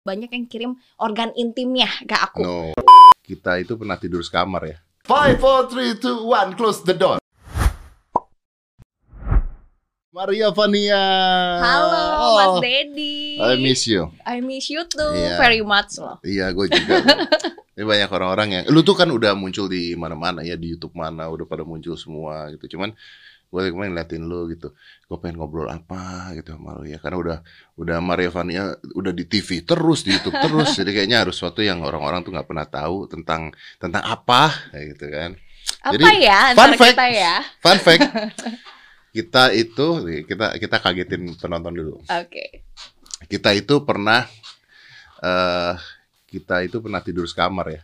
banyak yang kirim organ intimnya ke aku. No. Kita itu pernah tidur sekamar ya. Five, four, three, two, one. Close the door. Maria Vania. Halo Oh, Mas Dedi. I miss you. I miss you too Iya. very much loh. Iya, gue juga. Ini banyak orang-orang yang, lu tuh kan udah muncul di mana-mana ya di YouTube mana, udah pada muncul semua gitu. Cuman gue kemarin liatin lu gitu, gue pengen ngobrol apa gitu sama lu ya, karena udah udah Maria Vania udah di TV terus di YouTube terus, jadi kayaknya harus sesuatu yang orang-orang tuh nggak pernah tahu tentang tentang apa gitu kan. Apa Jadi, ya fun fact. kita ya? Fun fact, kita itu kita kita kagetin penonton dulu. Oke. Kita itu pernah eh kita itu pernah tidur sekamar ya.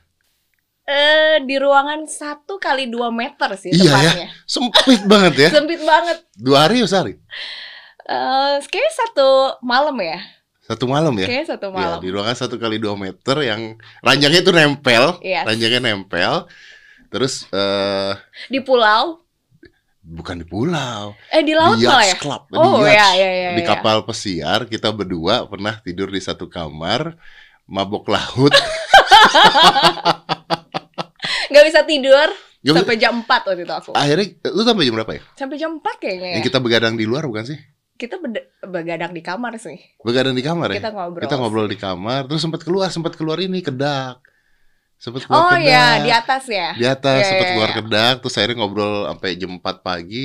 Eh di ruangan satu kali dua meter sih Iya ya. tepatnya. Sempit banget ya. Sempit banget. Dua hari ya sehari? Eh kayaknya satu malam ya. Satu malam ya? Kayaknya satu Ya, malam. di ruangan satu kali dua meter yang ranjangnya itu nempel, Yes. ranjangnya nempel. Terus eh Di pulau. bukan di pulau, Eh di laut di malah yacht ya? club, di Oh yacht. ya ya ya. di ya. kapal pesiar kita berdua pernah tidur di satu kamar, mabok laut. Nggak bisa tidur Gak sampai jam 4 waktu itu aku. Akhirnya lu sampai jam berapa ya? Sampai jam 4 kayaknya ya. Yang kita begadang di luar bukan sih? Kita begadang di kamar sih. Begadang di kamar ya? Kita ngobrol. Kita ngobrol di kamar, terus sempat keluar, sempat keluar ini kedak. Sempat keluar Oh kedak. ya, di atas ya. Di atas Iya, sempat iya, keluar iya. kedak, terus akhirnya ngobrol sampai jam 4 pagi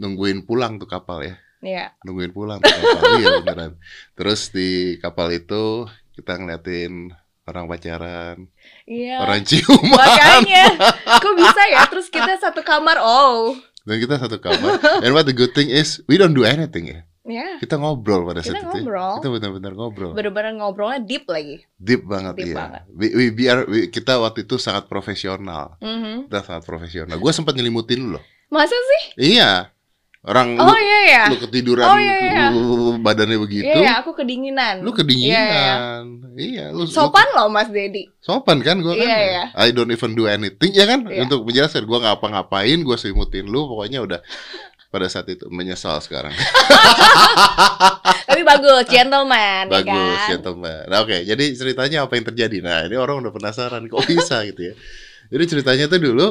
nungguin pulang tuh kapal ya. Iya. Nungguin pulang tuh kapal. iya beneran. Terus di kapal itu kita ngeliatin orang pacaran, Iya. orang ciuman. Makanya, kok bisa ya? Terus kita satu kamar. Oh, Dan kita satu kamar. And what the good thing is we don't do anything ya. ya. Kita ngobrol pada Kita saat itu. ya. ngobrol. Kita benar-benar ngobrol. Bener-bener ngobrolnya deep lagi. Deep banget Deep iya. banget. We, we, we are- we- kita waktu itu sangat profesional. Mhm. Kita sangat profesional. Gue sempat nyelimutin lu loh. Masa sih? Iya. Orang Oh lu, iya ya. lu ketiduran, Oh, iya, iya. lu badannya begitu. Iya, iya, aku kedinginan. Lu Iya, iya. kedinginan. Iya, lu lu- Sopan loh Mas Dedi. sopan kan gue kan. Iya, iya. I don't even do anything ya kan? Iya. Untuk menjelaskan gue ngapa-ngapain, gue selimutin lu, pokoknya udah pada saat itu menyesal sekarang. Tapi bagus, gentleman. ya Bagus, kan? gentleman. Nah, oke, jadi ceritanya apa yang terjadi? Nah, ini orang udah penasaran kok bisa gitu ya. Jadi ceritanya tuh dulu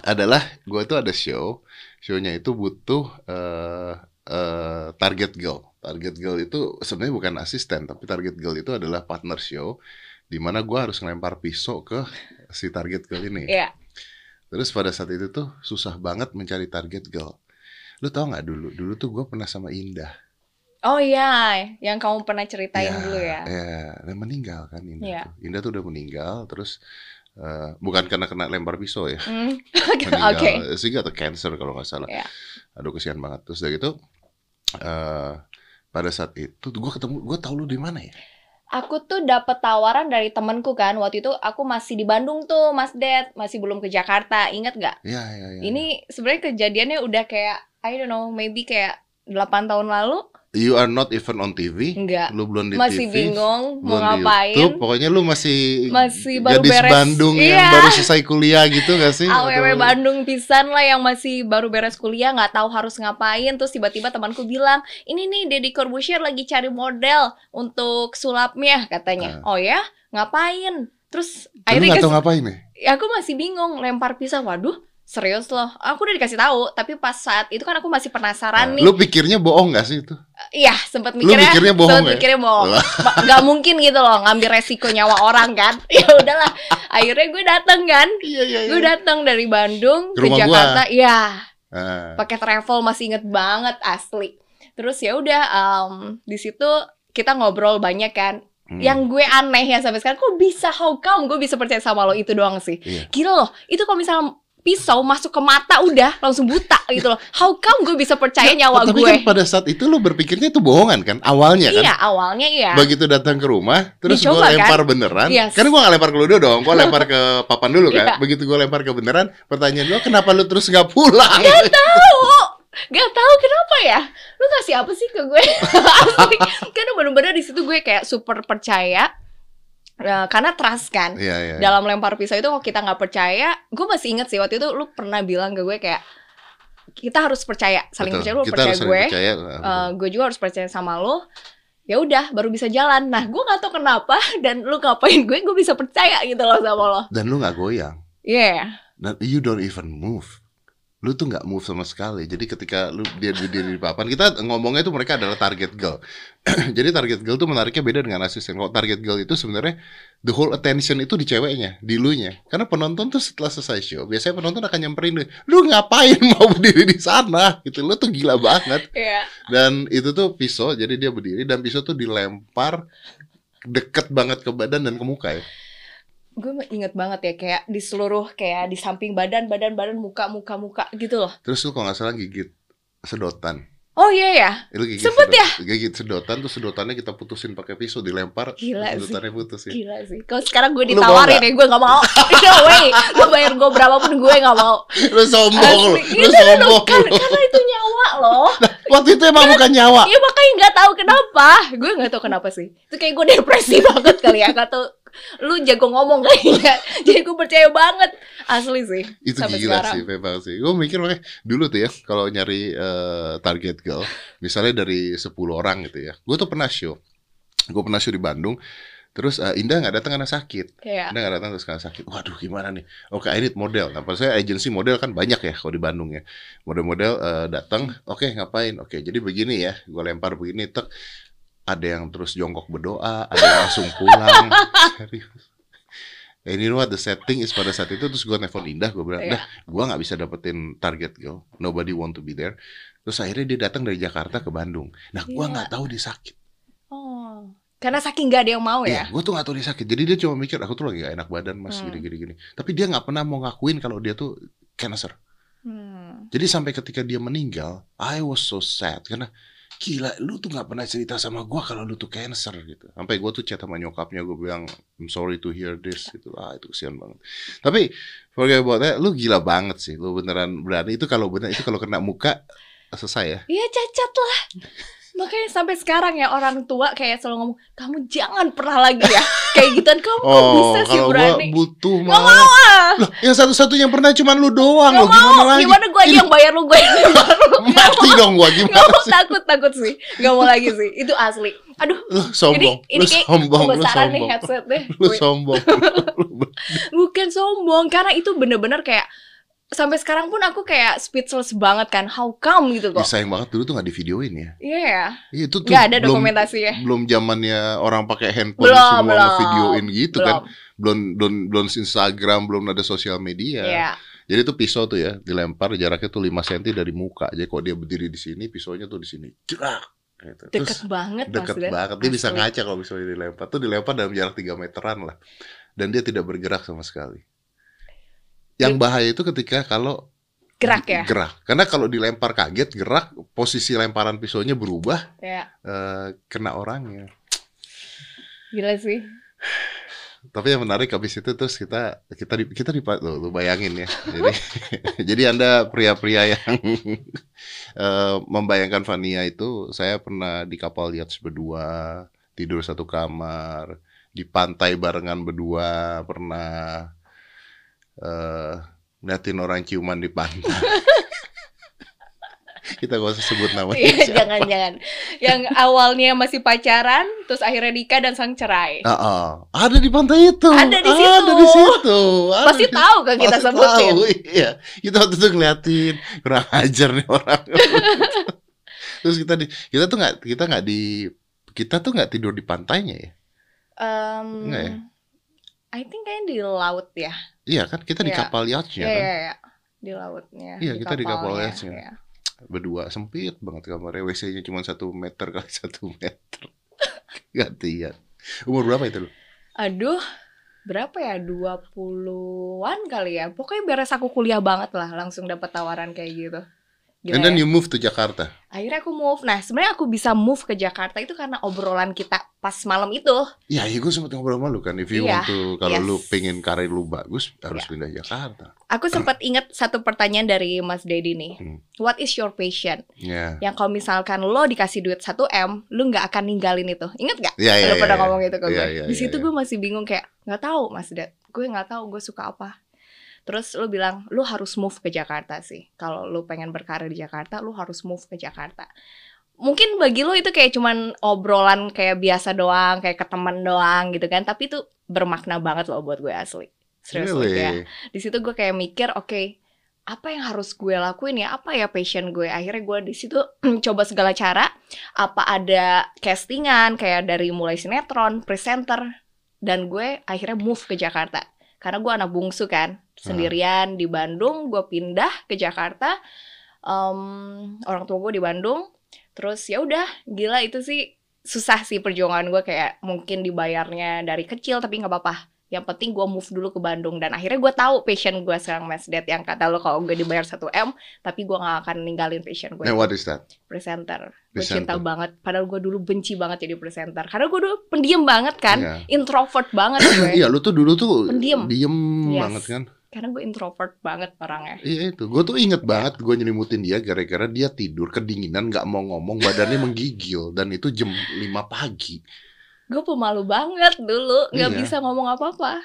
adalah gue tuh ada show, shownya itu butuh eh eh, target girl. Target girl itu sebenarnya bukan asisten, tapi target girl itu adalah partner show, di mana gue harus ngelempar pisau ke si target girl ini. Iya. Terus pada saat itu tuh susah banget mencari target girl. Lu tau nggak dulu? Dulu tuh gue pernah sama Indah. Oh iya, yang kamu pernah ceritain dulu ya. Ya, dia meninggal kan Indah Iya. tuh. Indah tuh udah meninggal, terus eh, bukan karena kena lempar pisau ya, meninggal. Oke. Sehingga atau cancer kalau nggak salah. Iya. Aduh kesian banget. Terus udah gitu, eh pada saat itu gue ketemu, gue tau lu di mana ya? Aku tuh dapet tawaran dari temenku kan. Waktu itu aku masih di Bandung tuh, Mas Ded, masih belum ke Jakarta. Ingat gak? Iya, iya, iya. Ini sebenarnya kejadiannya udah kayak I don't know, maybe kayak 8 tahun lalu? You are not even on TV. Enggak. Lu belum di Masih TV. bingung belum mau ngapain. YouTube. Pokoknya lu masih Masih baru gadis beres. Bandung yang Iya. baru selesai kuliah gitu gak sih? AWW Atau- Bandung pisan lah yang masih baru beres kuliah nggak tahu harus ngapain terus tiba-tiba temanku bilang ini nih Deddy Corbuzier lagi cari model untuk sulapnya katanya oh ya ngapain terus Lu akhirnya nggak tahu ngapain nih? ya aku masih bingung lempar pisau waduh serius loh aku udah dikasih tahu tapi pas saat itu kan aku masih penasaran nih Lu pikirnya bohong gak sih itu? iya sempat Lu mikirnya mikirnya bohong sempat ya? mikirnya bohong nggak mungkin gitu loh ngambil resiko nyawa orang kan ya udahlah akhirnya gue dateng kan Iya, iya, gue datang dari Bandung ke, Ke. Jakarta iya Ah. pakai travel masih inget banget asli terus ya udah em, di situ kita ngobrol banyak kan Hmm. yang gue aneh ya sampai sekarang kok bisa how come gue bisa percaya sama lo itu doang sih Iya. gila loh itu kalau misalnya pisau masuk ke mata udah langsung buta gitu loh how come gue bisa percaya nyawa Tapi gue kan pada saat itu lu berpikirnya itu bohongan kan awalnya kan? iya awalnya iya Begitu datang ke rumah, terus gue kan? lempar beneran. Yes. Kan gue gak lempar ke lu dong, gue lempar ke papan dulu Iya. kan. Begitu gue lempar ke beneran, pertanyaan gue kenapa lu terus gak pulang? tahu Gak tahu kenapa ya Lu kasih apa sih ke gue Asli Karena bener-bener di situ gue kayak super percaya Eh, Karena trust kan Iya, iya. Dalam lempar pisau itu kalau kita nggak percaya Gue masih inget sih waktu itu lu pernah bilang ke gue kayak Kita harus percaya Saling Betul. percaya Lu Kita percaya gue percaya. Eh, Gue juga harus percaya sama lu ya udah baru bisa jalan. Nah, gue nggak tahu kenapa dan lu ngapain gue, gue bisa percaya gitu loh sama lo. Dan lu nggak goyang. Iya. Dan you don't even move. Lu tuh nggak move sama sekali. Jadi ketika lu dia berdiri di papan, kita ngomongnya itu mereka adalah target girl. Jadi target girl tuh menariknya beda dengan asisten. Kalau target girl itu sebenarnya the whole attention itu di ceweknya, di lu nya. Karena penonton tuh setelah selesai show, biasanya penonton akan nyamperin lu, lu ngapain mau berdiri di sana? Gitu, lu tuh gila banget. Iya. Dan itu tuh pisau, jadi dia berdiri dan pisau tuh dilempar deket banget ke badan dan ke muka ya. Gue inget banget ya kayak di seluruh kayak di samping badan, badan, badan, muka, muka, muka gitu loh. Terus lu kalau nggak salah gigit sedotan. Oh iya ya. Lu gigit Sempet sedot- ya? Gigit sedotan tuh sedotannya kita putusin pakai pisau dilempar. Gila sih. sedotannya putus ya. Gila sih. Kalau sekarang gue Lu ditawarin ya, gue gak mau. No way. Lo bayar gue berapapun gue gak mau. Lu sombong lu. Lu kan- sombong kan- lu. Karena itu nyawa loh. Waktu itu emang bukan nyawa. Iya makanya nggak tahu kenapa. Gue nggak tahu kenapa sih. Itu kayak gue depresi banget kali ya. Gak tau lu jago ngomong kayaknya. Jadi gue percaya banget. Asli sih. Itu sampai gila sekarang. sih, memang sih. Gue mikir makanya dulu tuh ya, kalau nyari eh, target girl, misalnya dari 10 orang gitu ya. Gue tuh pernah show. Gue pernah show di Bandung. Terus eh, Indah nggak datang karena sakit. Kayak Indah nggak datang terus karena sakit. Waduh gimana nih? Oke, I need model. Nah, saya agensi model kan banyak ya kalau di Bandung ya. Model-model eh, datang, oke ngapain? Oke, jadi begini ya. Gue lempar begini, tek. Ada yang terus jongkok berdoa, ada yang langsung pulang. Serius. And you know what the setting is pada saat itu terus gue nelfon Indah gue bilang Iya. dah gue nggak bisa dapetin target girl nobody want to be there terus akhirnya dia datang dari Jakarta ke Bandung nah gue Iya. nggak tahu dia sakit oh. Karena saking gak ada yang mau Iya, ya. gue tuh gak tahu dia sakit. Jadi dia cuma mikir aku tuh lagi gak enak badan mas Hmm. gini gini gini. Tapi dia nggak pernah mau ngakuin kalau dia tuh cancer. Hmm. Jadi sampai ketika dia meninggal, I was so sad karena gila lu tuh nggak pernah cerita sama gua kalau lu tuh cancer gitu. Sampai gua tuh chat sama nyokapnya gue bilang I'm sorry to hear this gitu. Ah itu kesian banget. Tapi forget about that, lu gila banget sih. Lu beneran berani itu kalau bener itu kalau kena muka selesai ya. Iya cacat lah. Makanya sampai sekarang ya orang tua kayak selalu ngomong, kamu jangan pernah lagi ya kayak gituan. Kamu kok bisa sih Oh, berani? butuh Gak mah. mau ah. Loh, yang satu-satunya yang pernah cuman lu doang Gak loh. Gimana mau. lagi? Gimana gue aja yang bayar lu gue yang bayar lu. Gak mati mau. dong Gak gimana mau sih? takut takut sih. Gak mau lagi sih. Itu asli. Aduh. Lu sombong, Ini ini lu kayak sombong, lu kebesaran nih sombong. headset deh. Lu sombong. Bukan sombong karena itu bener-bener kayak sampai sekarang pun aku kayak speechless banget kan. How come gitu Ya, kok? sayang banget dulu tuh gak di videoin ya. Iya ya. Iya, itu tuh Gak ada belum dokumentasi ya. belum zamannya orang pakai handphone Belum, semua belum. videoin gitu kan. Belum. Belum belum belum Instagram, belum ada sosial media. Iya. Jadi itu pisau tuh ya, dilempar jaraknya tuh 5 cm dari muka. Jadi kalau dia berdiri di sini, pisaunya tuh di sini. Jerak. Gitu. Deket Terus banget Mas deket Dan. banget. Dia bisa ngaca kalau pisaunya dilempar. Tuh dilempar dalam jarak 3 meteran lah. Dan dia tidak bergerak sama sekali. Yang bahaya itu ketika kalau Gerak ya. gerak. Karena kalau dilempar kaget, gerak, posisi lemparan pisaunya berubah, Ya. eh, kena orangnya. Gila sih. Tapi yang menarik habis itu terus kita kita di, kita di lu, lu bayangin ya. Jadi jadi Anda pria-pria yang eh, membayangkan Vania itu saya pernah di kapal yacht berdua, tidur satu kamar, di pantai barengan berdua, pernah eh ngeliatin orang ciuman di pantai. kita gak usah sebut namanya. Iya, jangan jangan. Yang awalnya masih pacaran, terus akhirnya nikah dan sang cerai. Ah, ah. ada di pantai itu. Ada di situ. Ada di situ. Ada Pasti di- tahu kan kita Pasti sebutin. tahu, iya. Kita waktu itu ngeliatin kurang ajar nih orang. Terus kita di kita tuh nggak kita nggak di kita tuh nggak tidur di pantainya ya. Um, Enggak ya? I think kayaknya di laut ya. Iya kan kita di Iya. kapal yachtnya Iya, kan. iya, iya. Di lautnya. Iya, kita di kapal yachtnya. iya. Berdua sempit banget kamarnya. WC-nya cuma satu meter kali satu meter. Gantian. Umur berapa itu lu? Aduh, berapa ya? 20-an kali ya. Pokoknya beres aku kuliah banget lah, langsung dapat tawaran kayak gitu. Gila And then ya. you move to Jakarta. Akhirnya aku move. Nah, sebenarnya aku bisa move ke Jakarta itu karena obrolan kita pas malam itu. Ya, ya gue sempet ngobrol sama lu kan. If you Iya, want to, kalau yes. lu pengen karir lu bagus, harus Iya. pindah Jakarta. Aku sempat ingat satu pertanyaan dari Mas Dedi nih. Hmm. What is your passion? Ya. Yang kalau misalkan lo dikasih duit 1 M, lu nggak akan ninggalin itu. Ingat gak? Iya, iya, Udah iya, pernah iya. ngomong gitu ke gue. Iya, iya, Di iya, situ iya. gue masih bingung kayak nggak tahu Mas Dad. Gue nggak tahu gue suka apa. Terus lu bilang lu harus move ke Jakarta sih. Kalau lu pengen berkarir di Jakarta, lu harus move ke Jakarta. mungkin bagi lo itu kayak cuman obrolan kayak biasa doang, kayak ke teman doang gitu kan. Tapi itu bermakna banget loh buat gue asli. Serius Really? ya. Di situ gue kayak mikir, oke, apa yang harus gue lakuin ya? Apa ya passion gue? Akhirnya gue di situ coba segala cara. Apa ada castingan kayak dari mulai sinetron, presenter, dan gue akhirnya move ke Jakarta. Karena gue anak bungsu kan, sendirian di Bandung. Gue pindah ke Jakarta. Em, orang tua gue di Bandung. Terus ya udah, gila itu sih susah sih perjuangan gue kayak mungkin dibayarnya dari kecil tapi nggak apa-apa. Yang penting gue move dulu ke Bandung dan akhirnya gue tahu passion gue sekarang Mas Dad yang kata lo kalau gue dibayar 1 m tapi gue nggak akan ninggalin passion gue Now what is that? presenter. Gue Presenter. cinta banget. Padahal gue dulu benci banget jadi presenter. Karena gue dulu pendiam banget kan, Iya. introvert banget gue. Iya, lu tuh dulu tuh Pendiam. diem Yes. banget kan. Karena gue introvert banget orangnya. Iya itu, gue tuh inget banget gue nyelimutin dia gara-gara dia tidur kedinginan nggak mau ngomong badannya menggigil dan itu jam 5 pagi. Gue pemalu banget dulu, nggak Iya. bisa ngomong apa-apa.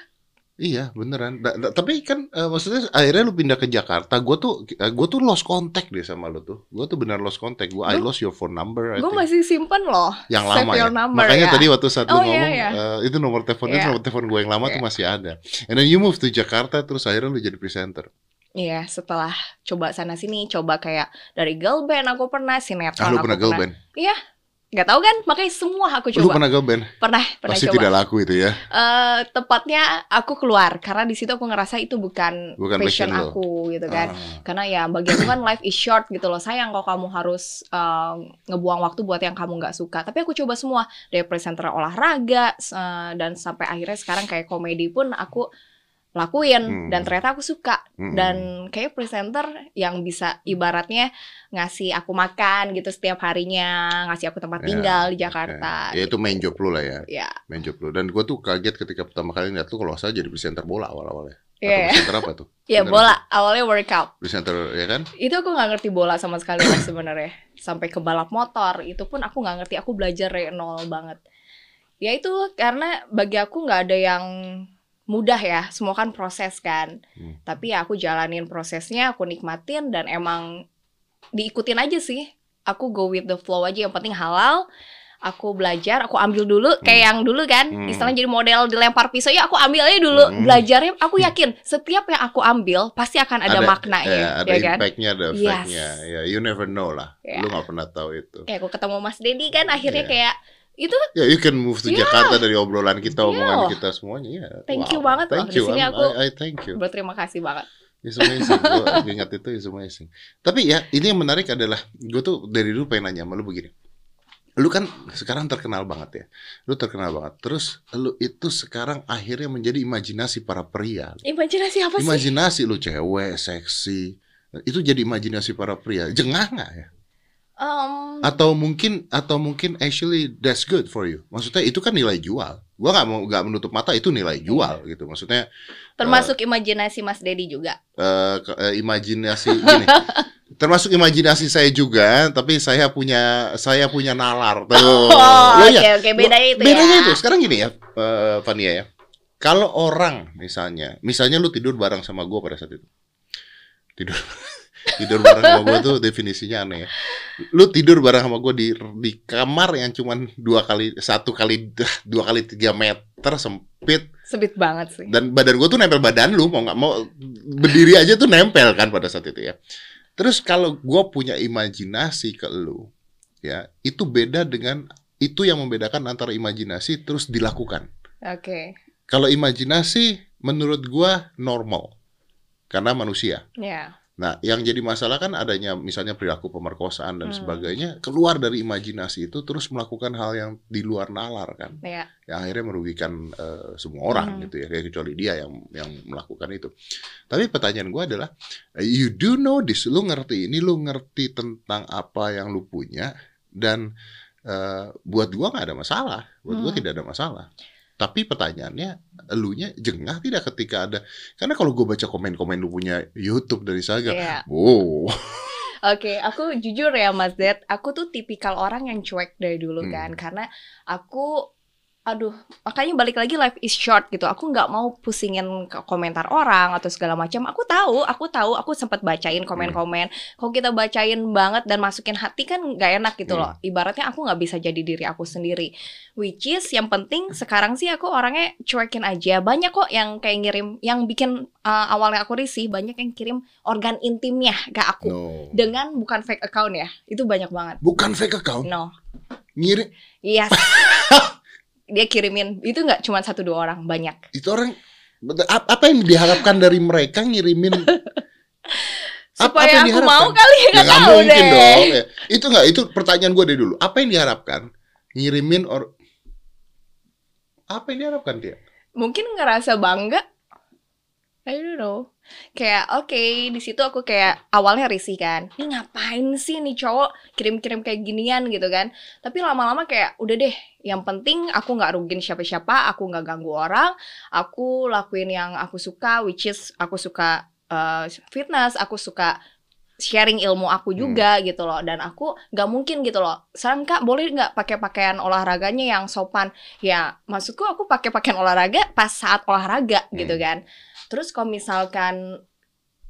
Iya beneran. Da- da- tapi kan eh, maksudnya akhirnya lu pindah ke Jakarta, gue tuh gue tuh lost contact deh sama lu tuh. Gue tuh benar lost contact. Gue I lost your phone number. Gue masih simpen loh. yang save lama ya. your number, Makanya ya. tadi waktu saat Oh, lu iya, ngomong iya. eh, itu nomor telepon itu Iya. nomor telepon gue yang lama tuh Iya. masih ada. And then you move to Jakarta terus akhirnya lu jadi presenter. Iya, setelah coba sana sini, coba kayak dari girl band aku pernah, sinetron Ah lu aku pernah girl band? Gak tau kan? Makanya semua aku Lu coba. pernah girl band? Pernah, pernah Pasti coba. tidak laku itu ya. Eh, tepatnya aku keluar karena di situ aku ngerasa itu bukan, Bukan passion, passion lo. aku gitu kan. Ah. Karena ya bagi aku kan life is short gitu loh. Sayang kalau kamu harus eh, ngebuang waktu buat yang kamu nggak suka. Tapi aku coba semua dari presenter olahraga eh, dan sampai akhirnya sekarang kayak komedi pun aku lakuin Hmm. dan ternyata aku suka Mm-mm. dan kayak presenter yang bisa ibaratnya ngasih aku makan gitu setiap harinya, ngasih aku tempat Ya, tinggal di Jakarta. Ya itu main job lu lah ya. Ya, main job lu dan gue tuh kaget ketika pertama kali ngeliat lu kalau saya jadi presenter bola awal-awalnya atau Iya. presenter apa tuh ya Bener. bola awalnya workout. presenter ya kan Itu aku nggak ngerti bola sama sekali lah sebenarnya. Sampai ke balap motor itu pun aku nggak ngerti. Aku belajar dari nol banget. Ya itu karena bagi aku nggak ada yang mudah ya. Semua kan proses kan. Hmm. Tapi ya aku jalanin prosesnya, aku nikmatin dan emang diikutin aja sih. Aku go with the flow aja. Yang penting halal. Aku belajar, aku ambil dulu kayak yang dulu kan, Hmm. istilahnya jadi model dilempar pisau ya aku ambil aja dulu, Hmm. belajarnya aku yakin setiap yang aku ambil pasti akan ada, maknanya, ya, ada ya kan? impactnya ada Yes. efeknya ya you never know lah Ya. lu nggak pernah tahu itu Kayak aku ketemu Mas Dedi kan akhirnya Iya. kayak itu ya you can move to Yeah. Jakarta dari obrolan kita omongan Yeah. kita semuanya ya Thank wow. you banget loh. thank Di you sini I'm- aku- I, I thank you berterima kasih banget. It's amazing Gua ingat itu it's amazing tapi ya ini yang menarik adalah gue tuh dari dulu pengen nanya sama lu begini lu kan sekarang terkenal banget ya lu terkenal banget terus lu itu sekarang akhirnya menjadi imajinasi para pria Imajinasi apa sih? imajinasi lu cewek seksi itu jadi imajinasi para pria jengah nggak ya Em, atau mungkin atau mungkin actually that's good for you. Maksudnya itu kan nilai jual. Gua nggak mau nggak menutup mata itu nilai jual gitu. Maksudnya termasuk imajinasi Mas Dedi juga. eh, ke- eh, imajinasi gini. Termasuk imajinasi saya juga tapi saya punya saya punya nalar tuh. Oh, Ya, oke ya. oke. Bedanya itu bedanya ya. itu. Sekarang gini ya eh, Fania ya. Kalau orang misalnya misalnya lu tidur bareng sama gua pada saat itu. Tidur tidur bareng sama gua tuh definisinya aneh ya lu tidur bareng sama gua di di kamar yang cuman dua kali satu kali dua kali tiga meter sempit Sebit banget sih. dan badan gua tuh nempel badan lu mau nggak mau berdiri aja tuh nempel kan pada saat itu ya terus kalau gua punya imajinasi ke lu ya itu beda dengan itu yang membedakan antara imajinasi terus dilakukan Oke. kalau imajinasi menurut gua normal karena manusia Ya. Nah, yang jadi masalah kan adanya misalnya perilaku pemerkosaan dan Hmm. sebagainya keluar dari imajinasi itu terus melakukan hal yang di luar nalar kan, Ya. yang akhirnya merugikan eh, semua orang Hmm. gitu ya, kecuali dia yang yang melakukan itu. Tapi pertanyaan gua adalah, you do know this, lu ngerti ini, lu ngerti tentang apa yang lu punya dan eh, buat gua nggak ada masalah, buat Hmm. tidak ada masalah. Tapi pertanyaannya, elunya jengah tidak ketika ada karena kalau gue baca komen-komen lu punya YouTube dari Saga, Ya. wow, Oke, aku jujur ya Mas Ded, aku tuh tipikal orang yang cuek dari dulu Hmm. kan karena aku aduh makanya balik lagi life is short gitu. Aku nggak mau pusingin komentar orang atau segala macam. Aku tahu aku tahu aku sempat bacain komen-komen. Kalau kita bacain banget dan masukin hati kan nggak enak gitu loh. Ibaratnya aku nggak bisa jadi diri aku sendiri. Which is yang penting sekarang sih aku orangnya cuekin aja. Banyak kok yang kayak ngirim yang bikin uh, awalnya aku risih banyak yang kirim organ intimnya ke aku. No. dengan bukan fake account ya. Itu banyak banget. Bukan fake account. no. Ngirim Yes. dia kirimin. Itu nggak cuma satu dua orang banyak. Itu orang ap- apa yang diharapkan dari mereka ngirimin? Ap- apa yang aku diharapkan? mau kali ya nggak tahu mungkin deh. dong. Ya. itu nggak itu pertanyaan gue dari dulu. Apa yang diharapkan ngirimin or apa yang diharapkan dia? Mungkin ngerasa bangga. I don't know kayak oke di situ aku kayak awalnya risih kan. Ini ngapain sih nih cowok kirim-kirim kayak ginian gitu kan. Tapi lama-lama kayak udah deh yang penting aku nggak rugin siapa-siapa aku nggak ganggu orang aku lakuin yang aku suka which is aku suka uh, fitness aku suka sharing ilmu aku juga gitu loh. Dan aku nggak mungkin gitu loh. Sekarang kak boleh nggak pakai pakaian olahraganya yang sopan? Ya maksudku aku pakai pakaian olahraga pas saat olahraga gitu kan terus kalau misalkan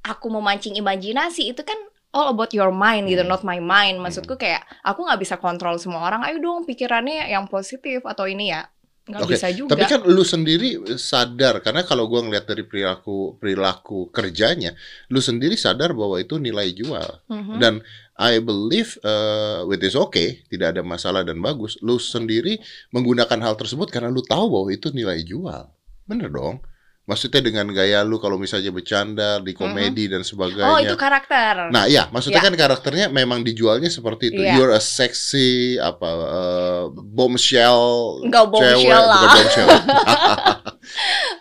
aku memancing imajinasi itu kan all about your mind gitu Hmm. not my mind maksudku kayak aku nggak bisa kontrol semua orang ayo dong pikirannya yang positif atau ini ya nggak Oke, bisa juga Tapi kan lu sendiri sadar karena kalau gua ngeliat dari perilaku perilaku kerjanya, lu sendiri sadar bahwa itu nilai jual. Mhm. Dan I believe uh, with is okay, tidak ada masalah dan bagus. Lu sendiri menggunakan hal tersebut karena lu tahu bahwa itu nilai jual. Bener dong? Maksudnya dengan gaya lu kalau misalnya bercanda di komedi dan sebagainya. oh itu karakter Nah, iya, maksudnya Ya. kan karakternya memang dijualnya seperti itu. Iya. You're a sexy apa uh, bombshell Nggak bombshell lah. bukan bombshell.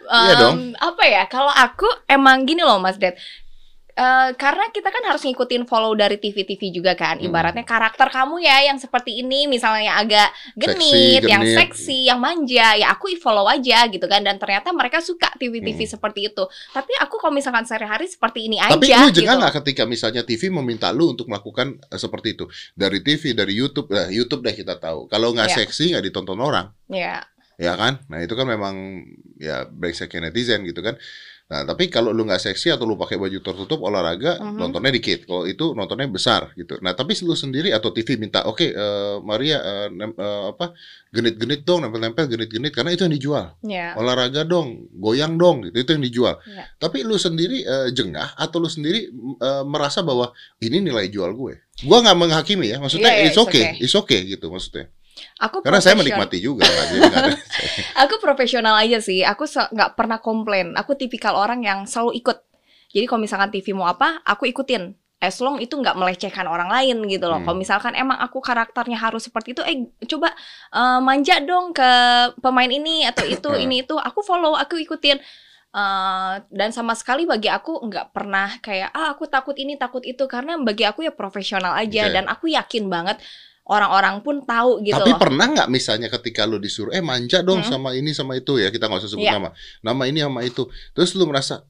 Iya dong. Apa ya? Kalau aku emang gini loh, Mas Ded. Eh, karena kita kan harus ngikutin follow dari TV-TV juga kan. Hmm. Ibaratnya karakter kamu ya yang seperti ini, misalnya yang agak Seksi, genit, yang genit. seksi, yang manja, ya aku follow aja gitu kan. Dan ternyata mereka suka TV-TV Hmm. seperti itu. Tapi aku kalau misalkan sehari-hari seperti ini Tapi aja lu gitu. jengah nggak ketika misalnya TV meminta lu untuk melakukan eh, seperti itu dari TV, dari YouTube, nah, YouTube deh kita tahu. Kalau nggak Iya. seksi nggak ditonton orang, Ya. ya kan? Nah itu kan memang ya brengseknya netizen gitu kan. Nah tapi kalau lu nggak seksi atau lu pakai baju tertutup olahraga, Mhm. nontonnya dikit. Kalau itu nontonnya besar gitu. Nah tapi lu sendiri atau TV minta, oke eh, Maria eh, nem- eh, apa genit-genit dong, nempel-nempel genit-genit karena itu yang dijual. Ya. olahraga dong, goyang dong, gitu itu yang dijual. Iya. Tapi lu sendiri eh, jengah atau lu sendiri eh, merasa bahwa ini nilai jual gue. Gua nggak menghakimi ya, maksudnya Iya, iya, it's it's okay, okay. it's okay gitu maksudnya. Aku Karena saya menikmati juga. Aku profesional aja sih. Aku nggak pernah komplain. Aku tipikal orang yang selalu ikut. Jadi kalau misalkan TV mau apa, aku ikutin. As long itu nggak melecehkan orang lain gitu loh. Hmm. Kalau misalkan emang aku karakternya harus seperti itu, eh coba eh, manja dong ke pemain ini atau itu ini itu, aku follow, aku ikutin. Eh, dan sama sekali bagi aku nggak pernah kayak ah aku takut ini takut itu karena bagi aku ya profesional aja Oke. dan aku yakin banget orang-orang pun tahu gitu Tapi loh. pernah nggak misalnya ketika lu disuruh, eh manja dong Hmm. sama ini sama itu ya, kita nggak usah sebut Iya. nama, nama ini sama itu. Terus lu merasa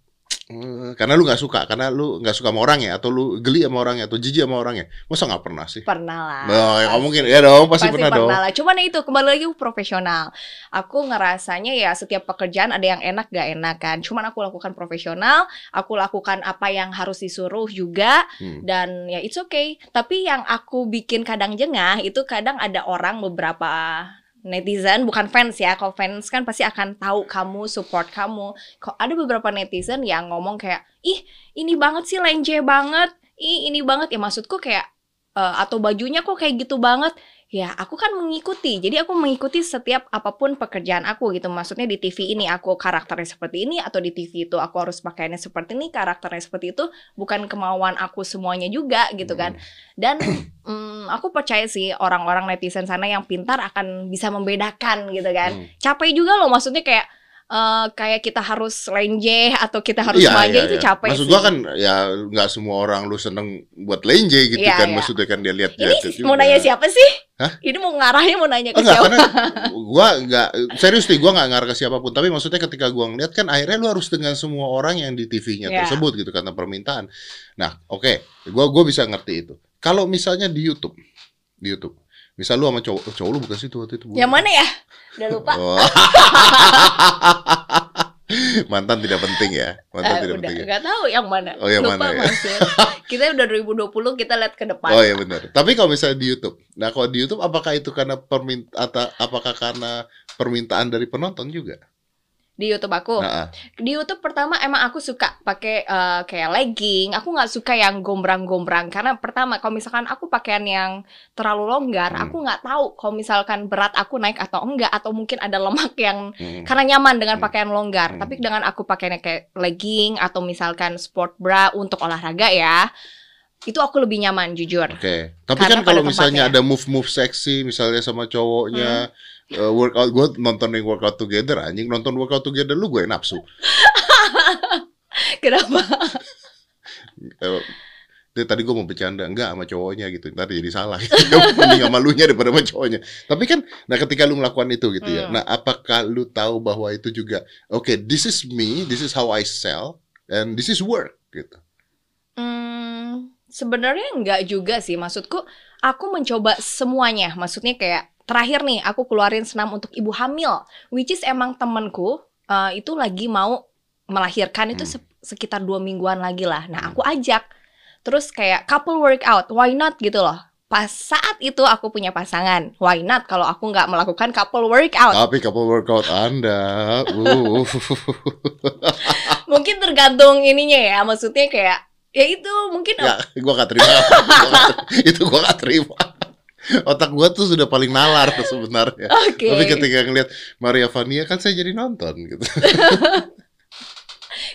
karena lu nggak suka, karena lu nggak suka sama orang ya, atau lu geli sama orangnya, atau jijik sama orangnya, masa nggak pernah sih? Pernah lah. Oh, ya pasti. mungkin, ya dong, pasti, pernah, dong. lah. Cuman itu kembali lagi aku profesional. Aku ngerasanya ya setiap pekerjaan ada yang enak gak enak kan. Cuman aku lakukan profesional, aku lakukan apa yang harus disuruh juga Hmm. dan ya it's okay. Tapi yang aku bikin kadang jengah itu kadang ada orang beberapa netizen bukan fans ya. Kalau fans kan pasti akan tahu kamu, support kamu. Kok ada beberapa netizen yang ngomong kayak, "Ih, ini banget sih lenje banget." Ih, ini banget ya maksudku kayak eh, atau bajunya kok kayak gitu banget. Ya, aku kan mengikuti. Jadi aku mengikuti setiap apa pun pekerjaan aku gitu. Maksudnya di TV ini aku karakternya seperti ini atau di TV itu aku harus pakaiannya seperti ini, karakternya seperti itu. Bukan kemauan aku semuanya juga gitu kan. Dan mm, aku percaya sih orang-orang netizen sana yang pintar akan bisa membedakan gitu kan. Hmm. Capek juga loh maksudnya kayak eh, kayak kita harus lenje atau kita harus Iya, manja iya, itu iya. capek Maksud sih. gua kan ya nggak semua orang lu seneng buat lenje gitu Iya, kan. iya. Maksudnya kan dia lihat ini lihat mau nanya siapa sih? Hah? Ini mau ngarahnya mau nanya ke Enggak, siapa? gua nggak serius nih gua nggak ngarah ke siapa pun. Tapi maksudnya ketika gua ngeliat kan akhirnya lu harus dengan semua orang yang di TV-nya Iya. tersebut gitu karena permintaan. Nah, oke, gua gua bisa ngerti itu. Kalau misalnya di YouTube, di YouTube, Misal lu sama cowok, cowok lu bukan situ waktu itu. Yang mana ya? Udah lupa. Oh. Mantan tidak penting ya. Mantan Eh, tidak udah penting. Ya? nggak tahu yang mana. Oh, yang lupa mana ya? Kita udah 2020 kita lihat ke depan. Oh iya benar. Tapi kalau misalnya di YouTube, nah kalau di YouTube apakah itu karena permint atau apakah karena permintaan dari penonton juga? Di YouTube aku. Ah. Di YouTube pertama emang aku suka pakai eh, kayak legging. Aku nggak suka yang gombrang-gombrang karena pertama kalau misalkan aku pakaian yang terlalu longgar, Hmm. aku nggak tahu kalau misalkan berat aku naik atau enggak atau mungkin ada lemak yang Hmm. karena nyaman dengan Hmm. pakaian longgar. Hmm. Tapi dengan aku pakainya kayak legging atau misalkan sport bra untuk olahraga ya, itu aku lebih nyaman jujur. Oke. Tapi Karena kan kalau misalnya tempatnya. ada move-move seksi misalnya sama cowoknya Hmm. Eh, workout gue nonton yang workout together anjing nonton workout together lu gue nafsu. Kenapa? Dia tadi gue mau bercanda enggak sama cowoknya gitu ntar jadi salah mending sama lu nya daripada sama cowoknya tapi kan nah ketika lu melakukan itu gitu ya Hmm. nah apakah lu tahu bahwa itu juga oke this is me this is how I sell and this is work gitu Hmm, sebenarnya enggak juga sih. Maksudku, aku mencoba semuanya. Maksudnya kayak terakhir nih, aku keluarin senam untuk ibu hamil, which is emang temenku eh, itu lagi mau melahirkan itu Hmm. se- sekitar dua mingguan lagi lah. Nah, aku ajak. Terus kayak couple workout, why not gitu loh. Pas saat itu aku punya pasangan, why not kalau aku nggak melakukan couple workout? tapi couple workout anda uh. Mungkin tergantung ininya ya, maksudnya kayak ya itu mungkin ya gue gak terima Gua gak- itu gue gak terima otak gue tuh sudah paling nalar sebenarnya oke. tapi ketika ngeliat Maria Vania kan saya jadi nonton gitu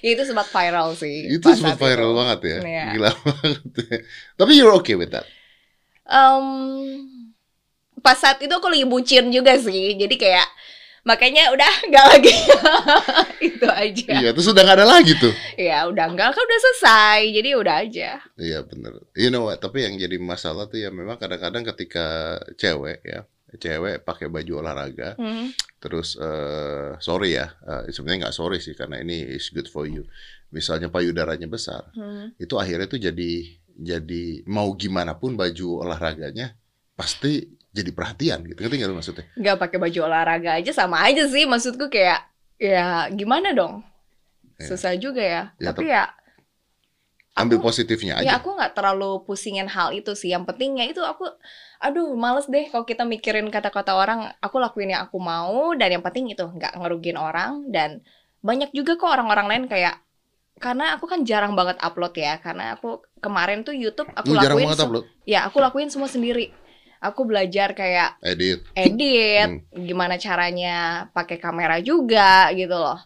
Ya, itu sempat viral sih. itu sempat viral itu. banget ya Iya. gila banget ya. tapi you're okay with that Em, pas saat itu aku lagi bucin juga sih, jadi kayak makanya udah nggak lagi itu aja. iya terus udah gak ada lagi tuh Ya udah nggak kan udah selesai, jadi udah aja. iya bener you know what tapi yang jadi masalah tuh ya memang kadang-kadang ketika cewek ya cewek pakai baju olahraga Hmm. terus eh sorry ya eh, sebenarnya nggak sorry sih karena ini is good for you misalnya payudaranya besar Hmm. itu akhirnya tuh jadi jadi mau gimana pun baju olahraganya pasti jadi perhatian gitu ngerti lu maksudnya Nggak pakai baju olahraga aja sama aja sih, maksudku kayak ya gimana dong? Ya. Susah juga ya. Ya, Tapi ya ambil Aku- positifnya Ya aja aku nggak terlalu pusingin hal itu sih. Yang pentingnya itu aku, aduh males deh kalau kita mikirin kata-kata orang. Aku lakuin yang aku mau dan yang penting itu nggak ngerugiin orang dan banyak juga kok orang-orang lain kayak karena aku kan jarang banget upload ya karena aku kemarin tuh YouTube aku lu jarang lakuin banget se- upload ya aku lakuin semua sendiri aku belajar kayak edit edit Hmm. gimana caranya pakai kamera juga gitu loh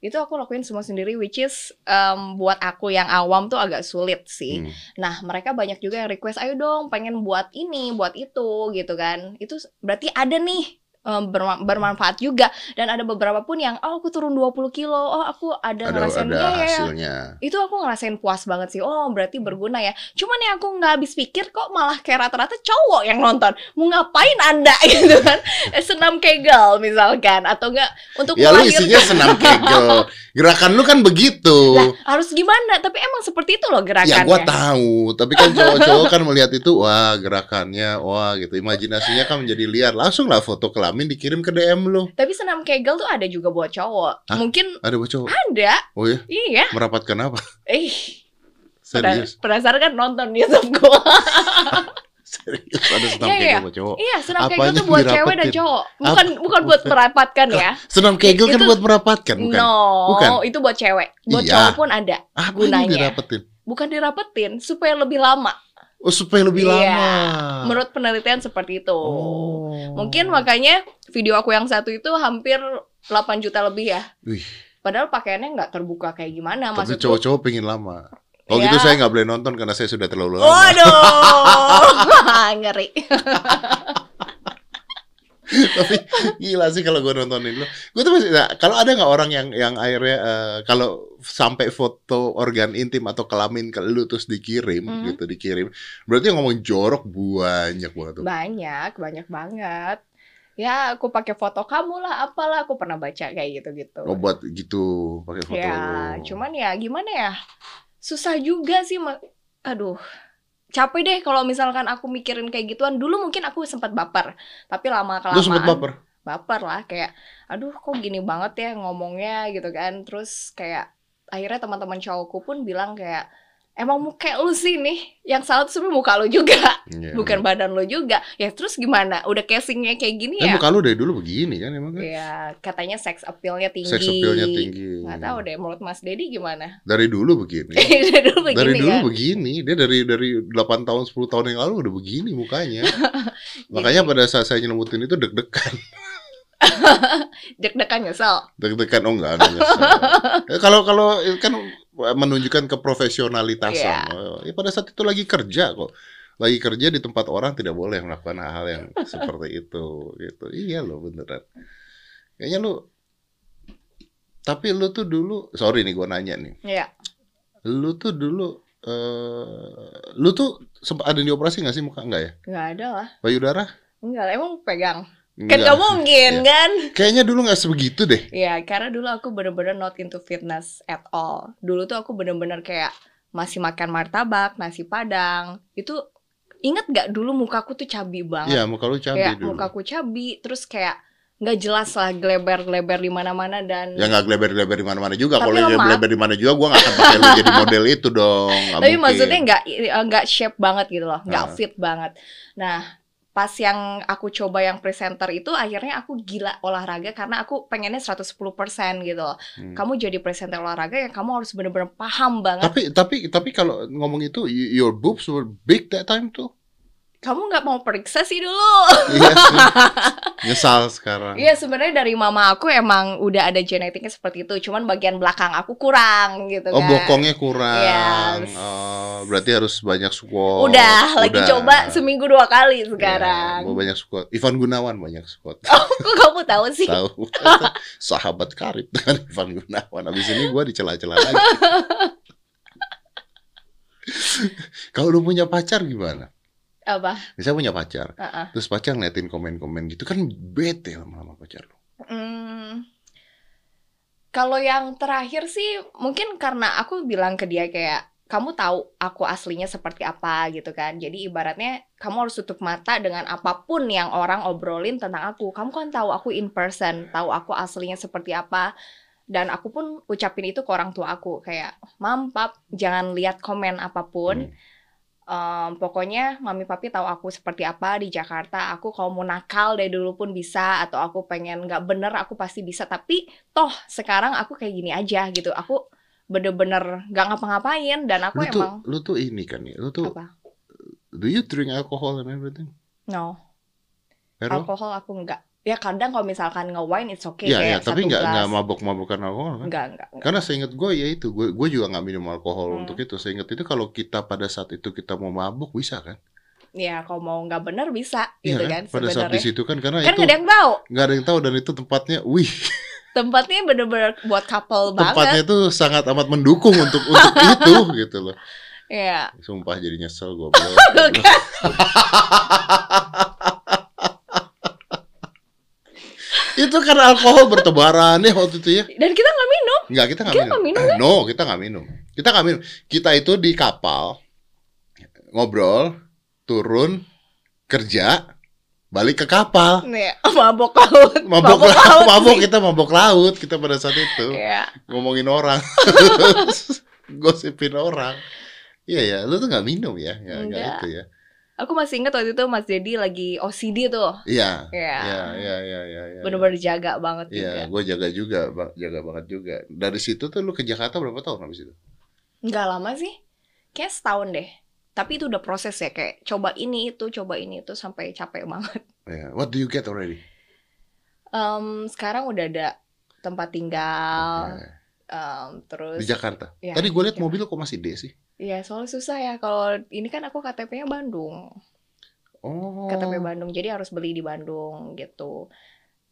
itu aku lakuin semua sendiri which is em, buat aku yang awam tuh agak sulit sih Hmm. Nah, mereka banyak juga yang request, ayo dong, pengen buat ini, buat itu, gitu kan. Itu berarti ada nih berma- bermanfaat juga. Dan ada beberapa pun yang, oh aku turun 20 kilo, oh aku ada, ada ngerasain ada ya, ya, ya." Itu aku ngerasain puas banget sih. Oh, berarti berguna ya. Cuman yang aku nggak habis pikir kok malah kayak rata-rata cowok yang nonton. Mau ngapain Anda gitu kan? Eh, Senam kegel misalkan atau enggak untuk ya lu isinya senam kegel gerakan lu kan begitu Lah, harus gimana? Tapi emang seperti itu loh Ya gerakannya. gua tahu, tapi kan cowok-cowok kan melihat itu wah gerakannya, wah gitu. Imajinasinya kan menjadi liar. Langsung lah foto kelamin dikirim ke DM lu. Tapi senam kegel tuh ada juga buat cowok. Hah? Mungkin Ada buat cowok. ada. Oh ya, Iya. merapatkan apa? Eh, Serius. penasaran kan nonton YouTube gua. Serius ada senam Iya, kegel iya. buat cowok. iya, senam Apanya kegel tuh buat cewek dan cowok. Bukan bukan buat merapatkan ya. Senam kegel kan Itu- buat merapatkan, bukan? No, Bukan. itu buat cewek. Buat Iya. cowok pun ada. Apa gunanya. ini dirapetin? Bukan dirapetin supaya lebih lama. Oh, supaya lebih Iya. lama. Menurut penelitian seperti itu. Oh. Mungkin makanya video aku yang satu itu hampir 8 juta lebih ya. Wih, Padahal pakaiannya nggak terbuka kayak gimana. tapi Maksudku, cowok-cowok pengen lama. Oh Ya. gitu saya nggak boleh nonton karena saya sudah terlalu lama. Waduh, ngeri. tapi gila sih kalau gue nontonin lo gue tuh masih nah, kalau ada nggak orang yang yang akhirnya eh, kalau sampai foto organ intim atau kelamin ke lu terus dikirim Mhm. gitu dikirim berarti yang ngomong jorok banyak banget tuh Banyak, banyak banget. Ya, aku pakai foto kamu lah, apalah. Aku pernah baca kayak gitu-gitu. oh buat gitu pakai foto ya, lu. cuman ya gimana ya? Susah juga sih. Aduh, capek deh kalau misalkan aku mikirin kayak gituan. Dulu mungkin aku sempat baper, tapi lama Lu sempet kelamaan baper? baper lah kayak aduh kok gini banget ya ngomongnya gitu kan terus kayak akhirnya teman-teman cowokku pun bilang kayak emang muka lu sih nih yang salah tuh sebenarnya muka lu juga Iya. bukan badan lu juga ya terus gimana udah casingnya kayak gini Eh, ya muka lu dari dulu begini kan emang kan? ya katanya sex appealnya tinggi Sex appeal-nya tinggi. nggak tahu deh menurut Mas Dedi gimana Dari dulu begini. dari dulu begini dari dulu kan begini, dia dari dari 8 tahun 10 tahun yang lalu udah begini mukanya. Makanya pada saat saya nyelemutin itu deg-degan. deg-degan nyesel Deg-degan oh enggak, enggak nyesel. Eh, Kalau kalau itu kan menunjukkan keprofesionalitasan. Oh, Ya, pada saat itu lagi kerja kok. Lagi kerja di tempat orang tidak boleh melakukan hal yang seperti itu gitu. Iya loh beneran. Kayaknya lu tapi lu tuh dulu sorry nih gua nanya nih. ya Lu tuh dulu eh lu tuh sempat ada dioperasi nggak sih muka enggak ya? nggak ada lah Payudara? enggak lah emang pegang kan Enggak. nggak mungkin Iya. kan Kayaknya dulu nggak sebegitu deh. Ya, karena dulu aku bener-bener not into fitness at all. Dulu tuh aku bener-bener kayak masih makan martabak, nasi padang. Itu inget gak dulu mukaku tuh cabi banget. Iya, muka lu cabi kayak dulu. mukaku cabi, terus kayak nggak jelas lah gleber-gleber di mana-mana dan Ya nggak gleber-gleber di mana-mana juga. Kalau lemak. gleber di mana juga, gua nggak akan pakai lu jadi model itu dong. Nggak tapi mungkin. maksudnya nggak eh, nggak shape banget gitu loh, nggak Ah. fit banget. Nah, pas yang aku coba yang presenter itu akhirnya aku gila olahraga karena aku pengennya 110% gitu loh. Hmm. Kamu jadi presenter olahraga yang kamu harus bener-bener paham banget Tapi tapi tapi kalau ngomong itu, your boobs were big that time tuh. Kamu nggak mau periksa sih dulu. Iya sih. Nyesal sekarang. Iya sebenarnya dari mama aku emang udah ada genetiknya seperti itu, cuman bagian belakang aku kurang gitu Oh kan. bokongnya kurang. Yes. Oh, berarti harus banyak squat. Udah, lagi Udah. coba seminggu dua kali Ya, sekarang. mau banyak squat. Ivan Gunawan banyak squat. Kok kamu tahu sih? Tahu. Sahabat karib dengan Ivan Gunawan. Habis ini gua dicela-cela lagi. Kalau lu punya pacar gimana? Apa? Misalnya punya pacar, Heeh. terus pacar ngeliatin komen-komen gitu kan bete lama-lama pacar lu. Hmm, kalau yang terakhir sih mungkin karena aku bilang ke dia kayak kamu tahu aku aslinya seperti apa gitu kan. Jadi ibaratnya kamu harus tutup mata dengan apa pun yang orang obrolin tentang aku. Kamu kan tahu aku in person, tahu aku aslinya seperti apa. Dan aku pun ucapin itu ke orang tua aku kayak, "Mam, Pap, jangan lihat komen apa pun. Em, pokoknya mami papi tahu aku seperti apa di Jakarta. Aku kalau mau nakal dari dulu pun bisa atau aku pengen nggak bener aku pasti bisa. Tapi toh sekarang aku kayak gini aja gitu. Aku bener-bener nggak ngapa-ngapain dan aku Lu tuh, emang lu tuh ini kan ya, lu tuh, apa? do you drink alcohol and everything? No, Vero? alkohol aku nggak. Ya kadang kalau misalkan nge-wine it's okay iya, kayak tapi satu nggak nggak mabok-mabokan alkohol kan? Enggak, enggak, enggak. Karena seingat gue ya itu, gue gue juga nggak minum alkohol Hmm. untuk itu. Seingat itu kalau kita pada saat itu kita mau mabuk bisa kan? Ya kalau mau nggak bener bisa Iya gitu kan? kan Pada saat di sebenarnya. situ kan karena Kan itu nggak ada yang tahu. nggak ada yang tahu dan itu tempatnya, wih, Tempatnya bener-bener buat couple tempatnya banget. tuh sangat amat mendukung untuk untuk itu gitu loh. Iya. Sumpah jadi nyesel gue. Kan? Itu kan alkohol bertebaran ya waktu itu ya. Dan kita nggak minum. Enggak, kita nggak Kita minum. nggak minum, Eh, no, kita nggak minum. Kita nggak minum. Kita itu di kapal ngobrol, turun, kerja, balik ke kapal. Nih, mabok laut. Mabok, laut, mabok sih. kita mabok laut kita pada saat itu Iya. ngomongin orang, gosipin orang. Iya ya, lu tuh nggak minum ya, ya nggak itu ya. Aku masih ingat waktu itu Mas Dedi lagi OCD tuh. Iya, Iya. iya, iya, iya, iya. iya. Bener-bener jaga banget Iya, juga. gue jaga juga, jaga banget juga. Dari situ tuh lu ke Jakarta berapa tahun habis itu? Nggak lama sih. Kayak setahun deh. Tapi itu udah proses ya kayak coba ini itu, coba ini itu sampai capek banget. Ya, what do you get already? Em, sekarang udah ada tempat tinggal, Oke. em, terus Di Jakarta. Iya, Tadi gue lihat mobil kok masih D sih. Iya, soalnya susah ya kalau ini kan aku KTP-nya Bandung. Oh. KTP Bandung. Jadi harus beli di Bandung gitu.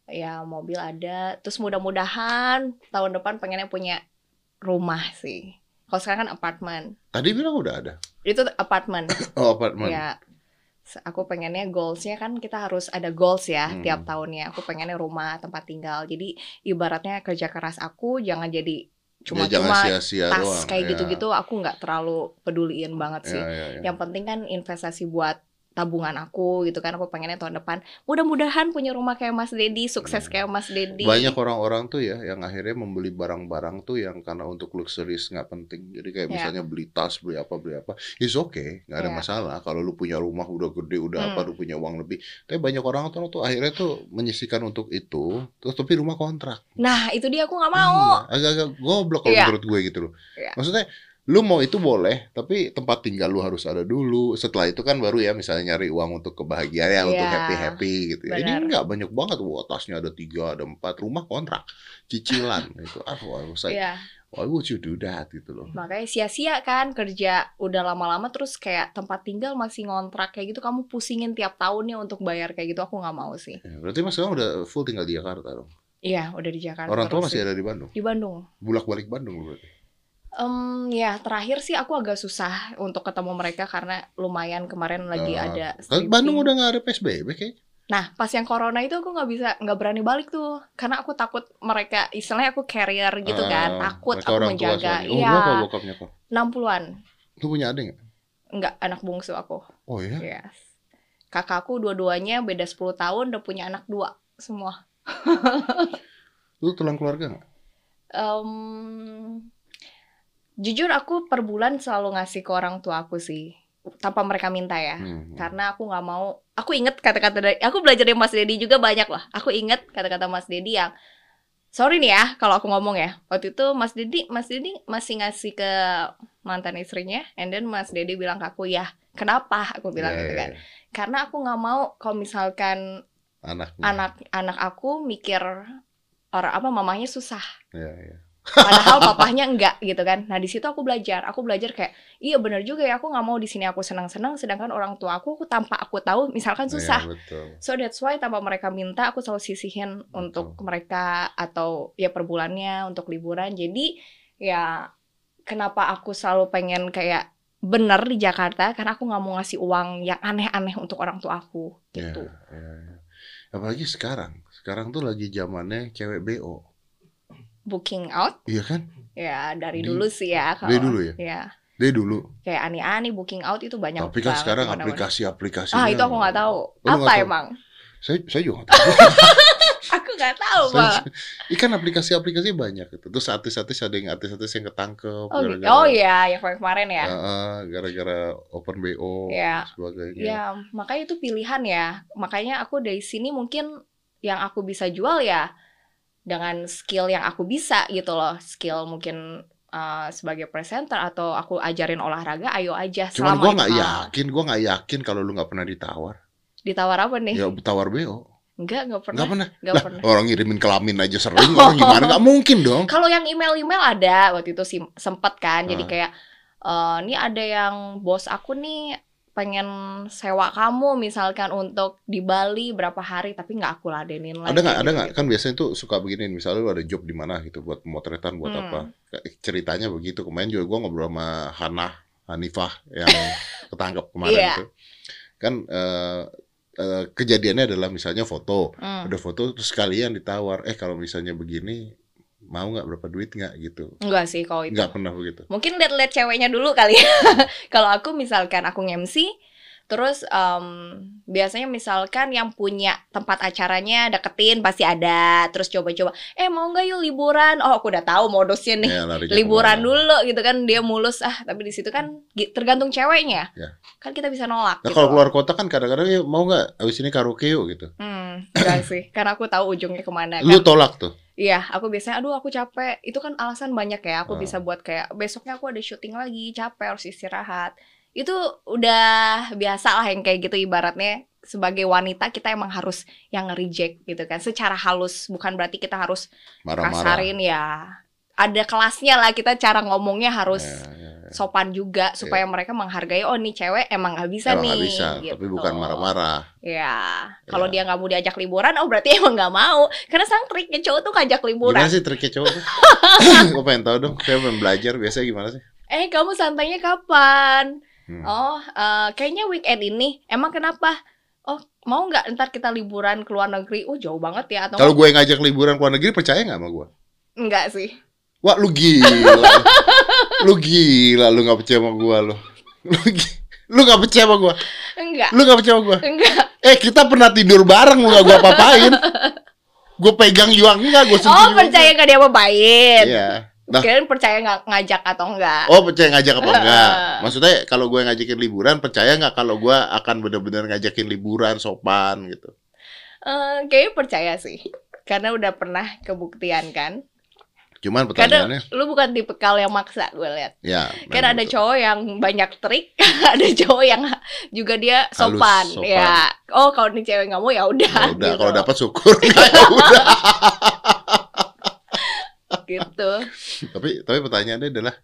Ya, mobil ada. Terus mudah-mudahan tahun depan pengennya punya rumah sih. Kalau sekarang kan apartemen. Tadi bilang udah ada. Itu apartemen. Oh, apartemen. ya. Aku pengennya goalsnya kan kita harus ada goals ya Hmm. tiap tahunnya. Aku pengennya rumah, tempat tinggal. Jadi ibaratnya kerja keras aku jangan jadi cuma Ya, sia-sia tas doang. kayak Ya. gitu-gitu aku nggak terlalu peduliin banget sih. Ya, ya, ya. Yang penting kan investasi buat tabungan aku gitu kan aku pengennya tahun depan mudah-mudahan punya rumah kayak Mas Dedi sukses Ya. kayak Mas Dedi Banyak orang-orang tuh ya yang akhirnya membeli barang-barang tuh yang karena untuk luxuries nggak penting. Jadi kayak Ya. misalnya beli tas, beli apa, beli apa. It's okay, nggak ada Ya. masalah. Kalau lu punya rumah udah gede, udah apa, Hmm. lu punya uang lebih. Tapi banyak orang tuh, tuh akhirnya tuh menyisikan untuk itu, terus tapi rumah kontrak. nah itu dia aku nggak mau Iya, agak-agak goblok kalau Iya. menurut gue gitu loh. Iya. Maksudnya lu mau itu boleh, tapi tempat tinggal lu harus ada dulu. Setelah itu kan baru ya misalnya nyari uang untuk kebahagiaan ya, untuk Iya. happy happy gitu. ya. Ini enggak banyak banget. Wah tasnya ada tiga, ada empat, rumah kontrak, cicilan itu. Ah, wah, like, Iya, why would you do that gitu loh? makanya sia-sia kan kerja udah lama-lama terus kayak tempat tinggal masih ngontrak kayak gitu kamu pusingin tiap tahunnya untuk bayar kayak gitu aku nggak mau sih Ya, berarti mas sekarang udah full tinggal di Jakarta dong. iya udah di Jakarta Orang tua masih sih. ada di Bandung. di Bandung Bulak balik Bandung berarti. Em, ya terakhir sih aku agak susah untuk ketemu mereka karena lumayan kemarin lagi Ah, ada Kan Bandung stripping. udah nggak ada PSBB kayaknya. Nah, pas yang corona itu aku nggak bisa, nggak berani balik tuh, karena aku takut mereka, istilahnya aku carrier gitu kan, Ah, takut aku tua menjaga. Oh, Iya, berapa bokapnya kok? 60-an, Lu punya adik nggak? nggak anak bungsu aku. Oh ya? Yes. Kakakku dua-duanya beda 10 tahun, udah punya anak dua semua. Lu tulang keluarga nggak? Em, jujur aku per bulan selalu ngasih ke orang tua aku sih, tanpa mereka minta ya. Hmm. karena aku nggak mau aku inget kata-kata dari aku belajar dari Mas Dedi juga banyak lah aku inget kata-kata Mas Dedi yang sorry nih ya kalau aku ngomong ya waktu itu Mas Dedi Mas Dedi masih ngasih ke mantan istrinya and then Mas Dedi bilang ke aku ya kenapa aku bilang Ya, gitu ya, kan ya. karena aku nggak mau kalau misalkan Anaknya. anak anak aku mikir orang apa mamanya susah Ya, ya. Padahal papahnya enggak gitu kan nah di situ aku belajar aku belajar kayak iya bener juga ya aku nggak mau di sini aku senang-senang sedangkan orang tua aku, aku tanpa aku tahu misalkan susah Ya, betul. so that's why tanpa mereka minta aku selalu sisihin untuk mereka atau ya per bulannya untuk liburan jadi ya kenapa aku selalu pengen kayak bener di Jakarta karena aku nggak mau ngasih uang yang aneh-aneh untuk orang tua aku Ya, gitu ya, ya. Apalagi sekarang. Sekarang tuh lagi zamannya cewek BO. Booking out Iya kan? ya dari Di- dulu sih ya kalau dari dulu ya? ya Dia dulu. kayak aneh-aneh booking out itu banyak Tapi kan sekarang aplikasi-aplikasi. ah itu aku nggak tahu Oh, apa tahu? emang Saya, saya juga nggak tahu. aku nggak tahu pak Ikan aplikasi-aplikasi banyak gitu. Terus artis-artis ada yang artis-artis yang ketangkep. oh, gitu. gara-gara- oh iya yang kemarin ya gara-gara open BO Ya. sebagainya. Ya, makanya itu pilihan ya. Makanya aku dari sini mungkin yang aku bisa jual ya dengan skill yang aku bisa gitu loh. Skill mungkin uh, sebagai presenter atau aku ajarin olahraga, ayo aja. Cuman itu nggak yakin, gua nggak yakin kalau lu nggak pernah ditawar. Ditawar apa nih? Ya tawar BO. Enggak, enggak pernah. Nggak pernah. Enggak Lah, pernah. orang ngirimin kelamin aja sering, orang gimana? Nggak mungkin dong. Kalau yang email-email ada waktu itu sempet kan. Jadi Ah. kayak eh ini ada yang bos aku nih pengen sewa kamu misalkan untuk di Bali berapa hari tapi nggak aku ladenin lagi. Ada nggak? Ada nggak? Kan biasanya tuh suka begini. Misalnya lu ada job di mana gitu buat pemotretan buat Hmm. apa? Ceritanya begitu. Kemarin juga gua ngobrol sama Hana Hanifah yang ketangkep kemarin Iya. itu. Kan eh, eh, kejadiannya adalah misalnya foto, Hmm. ada foto terus sekalian ditawar, eh kalau misalnya begini mau nggak berapa duit nggak gitu? Enggak sih kalau itu. Nggak pernah begitu. Mungkin lihat-lihat ceweknya dulu kali ya. Kalau aku misalkan aku nge-MC, terus em, biasanya misalkan yang punya tempat acaranya deketin pasti ada. Terus coba-coba, eh mau nggak yuk liburan? Oh aku udah tahu modusnya nih. Ya, liburan ke mana. dulu gitu kan dia mulus ah tapi di situ kan tergantung ceweknya Ya. kan kita bisa nolak Nah gitu kalau keluar kota kan kadang-kadang ya mau nggak abis ini karaoke yuk gitu. hmm enggak sih karena aku tahu ujungnya ke mana Lu kan tolak tuh. iya aku biasanya aduh aku capek itu kan alasan banyak ya aku Ah. bisa buat kayak besoknya aku ada syuting lagi capek harus istirahat itu udah biasa lah yang kayak gitu ibaratnya sebagai wanita kita emang harus yang nge-reject gitu kan secara halus bukan berarti kita harus Marah-marah. kasarin ya ada kelasnya lah kita cara ngomongnya harus Ya, ya, ya. sopan juga supaya mereka menghargai oh nih cewek emang nggak bisa Emang nih nggak bisa, gitu. tapi bukan marah-marah. ya kalau Ya. dia nggak mau diajak liburan oh berarti emang nggak mau karena sang triknya cowok tuh ngajak liburan Gimana sih triknya cowok tuh? Gue pengen tahu dong. Saya pengen belajar. Biasanya gimana sih? eh kamu santainya kapan Hmm. oh eh, kayaknya weekend ini emang kenapa oh mau nggak ntar kita liburan ke luar negeri oh jauh banget ya atau Kalau gue ngajak liburan ke luar negeri percaya nggak sama gue? enggak sih Wah lu gila. lu gila lu gak percaya sama gua lu. Lu, lu gak percaya sama gua. Enggak. Lu gak percaya sama gua. Enggak. Eh kita pernah tidur bareng lu gak gua apa-apain. Gue pegang Yuang enggak, gue sentuh Oh, percaya gak dia babain? Iya. Nah, Kirain percaya nggak ngajak atau enggak? oh percaya ngajak apa enggak? Maksudnya kalau gue ngajakin liburan, percaya nggak kalau gue akan bener-bener ngajakin liburan sopan gitu? Eh, kayaknya percaya sih. Karena udah pernah kebuktian kan. Cuman Karena pertanyaannya, lu bukan tipikal yang maksa gue lihat. ya. Kan ada betul. cowok yang banyak trik, ada cowok yang juga dia sopan. sopan. Ya. Oh, kalau nih cewek nggak mau ya udah. Ya udah, gitu. kalau dapat syukur. ya udah. Gitu. tapi tapi pertanyaannya adalah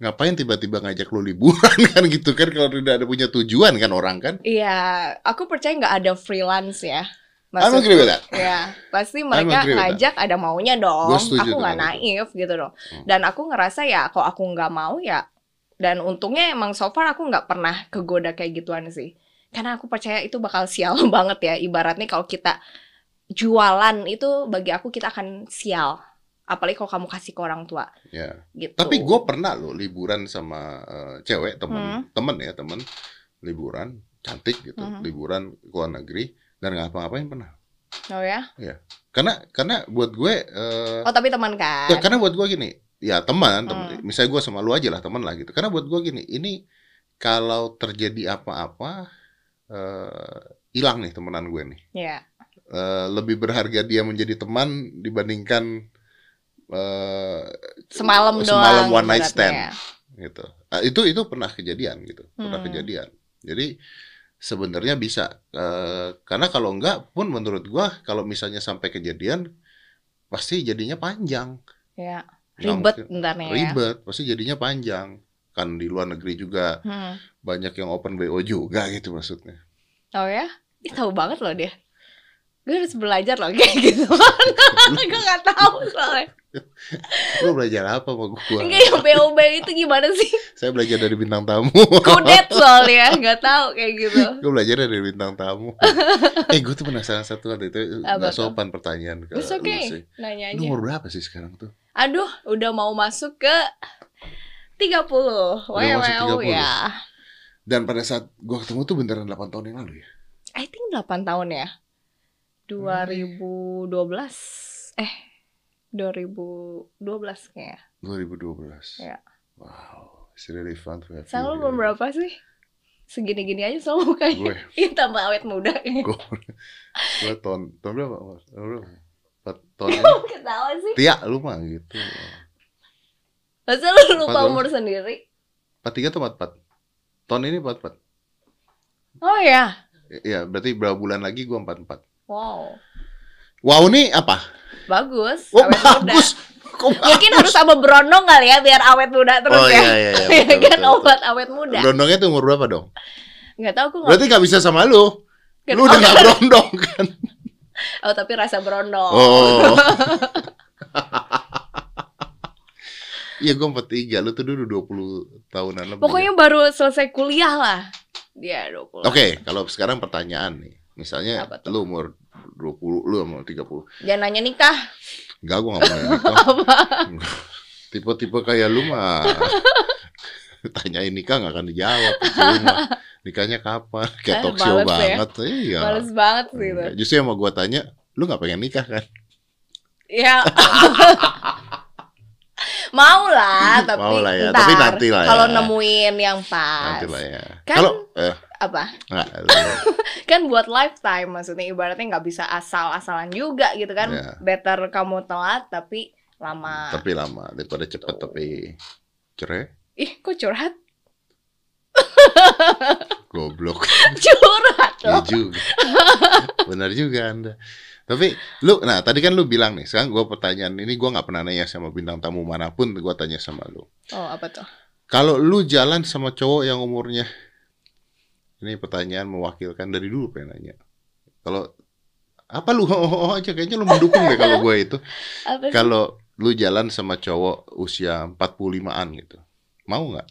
ngapain tiba-tiba ngajak lu liburan kan gitu kan kalau tidak ada punya tujuan kan orang kan? Iya, aku percaya nggak ada freelance ya. That. Ya, pasti mereka ngajak ada maunya dong. Aku nggak naif gitu dong. Hmm. Dan aku ngerasa ya, kalau aku nggak mau ya. Dan untungnya emang so far aku nggak pernah kegoda kayak gituan sih. Karena aku percaya itu bakal sial banget ya. Ibaratnya kalau kita jualan itu bagi aku kita akan sial. Apalagi kalau kamu kasih ke orang tua Ya. gitu. Tapi gue pernah loh liburan sama eh, cewek temen Hmm. temen ya temen liburan cantik gitu Hmm. liburan ke luar negeri dan nggak apa-ngapain pernah. Oh ya? Karena karena buat gue eh, Oh tapi teman kan? Ya, karena buat gua gini, ya teman, teman. Hmm. Misalnya gua sama lu aja lah teman lah gitu. Karena buat gua gini, ini kalau terjadi apa-apa eh, hilang nih temenan gue nih. Ya. Eh, lebih berharga dia menjadi teman dibandingkan eh, Semalam doang. Semalam one night stand. ya. gitu. Eh, itu itu pernah kejadian gitu, pernah Hmm. kejadian. Jadi sebenarnya bisa Eh, karena kalau enggak pun menurut gua kalau misalnya sampai kejadian pasti jadinya panjang. Ya. Nggak Ribet nih ya. ribet pasti jadinya panjang kan di luar negeri juga Hmm. banyak yang open bo juga gitu maksudnya Oh ya? Ih, tahu banget loh dia. Gue harus belajar loh kayak gitu. gue gak tahu soalnya. Lu belajar apa sama gua Enggak yang BOB itu gimana sih? saya belajar dari bintang tamu Kudet soalnya, gak tahu kayak gitu. gue belajar dari bintang tamu eh gue tuh penasaran satu hal itu Apa tuh? sopan pertanyaan ke It's lu sih okay, nanya lu aja. umur berapa sih sekarang tuh Aduh, udah mau masuk ke 30. Udah masuk Wow 30. ya. dan pada saat gua ketemu tuh beneran 8 tahun yang lalu ya I think 8 tahun ya. 2012. Eh, 2012 kayaknya. 2012 Ya. wow it's really fun to have you Sama lu here. umur berapa sih? Segini-gini aja sama mukanya. gue Iya tambah awet muda. gue gue tahun tahun berapa tahun berapa tahun ini Ketawa sih. Tia lu mah gitu Masa lu lupa Empat umur sendiri? 43 atau 44 tahun ini 44 Oh ya. Iya berarti berapa bulan lagi gua 44 Wow. Wow nih apa? Bagus. Oh awet muda. bagus Kok bagus? Mungkin harus sama berondong kali ya biar awet muda terus Oh ya. iya iya iya Ya betul, kan betul, obat awet muda. betul. Berondongnya tuh umur berapa dong? Nggak tahu aku nggak. Berarti gak bisa sama lu Kan- Lu udah oh, gak berondong kan? oh, tapi rasa berondong. Oh Iya gue 43 Lu tuh dulu 20 tahunan lebih Pokoknya baru selesai kuliah lah. Dia 20. Oke kalau sekarang pertanyaan nih Misalnya lu umur 20 Lu umur 30 Jangan nanya nikah. Enggak gue gak mau nanya nikah Tipe-tipe kayak lu mah Tanyain nikah gak akan dijawab Cuma Nikahnya kapan Kayak Eh, talk show ya. banget Iya Males banget sih itu. Justru yang mau gue tanya Lu gak pengen nikah kan Ya. Mau lah, tapi Mau lah ya, ntar, tapi nanti lah ya. Kalau nemuin yang pas. Nanti lah ya Kan- Kalau eh, Apa? Kan buat lifetime maksudnya ibaratnya nggak bisa asal-asalan juga gitu kan. Ya. Better kamu telat tapi lama. Tapi lama Daripada cepet tapi Cerai Ih, kok curhat? Goblok curhat loh. juga Benar juga anda Tapi lu Nah tadi kan lu bilang nih Sekarang gue pertanyaan ini Gue gak pernah nanya sama bintang tamu mana pun Gue tanya sama lu Oh, apa tuh? Kalau lu jalan sama cowok yang umurnya Ini pertanyaan mewakilkan dari dulu pengen nanya Kalau Apa lu oh, oh, aja Kayaknya lu mendukung deh kalau gue itu? Kalau lu jalan sama cowok usia 45an gitu Mau nggak?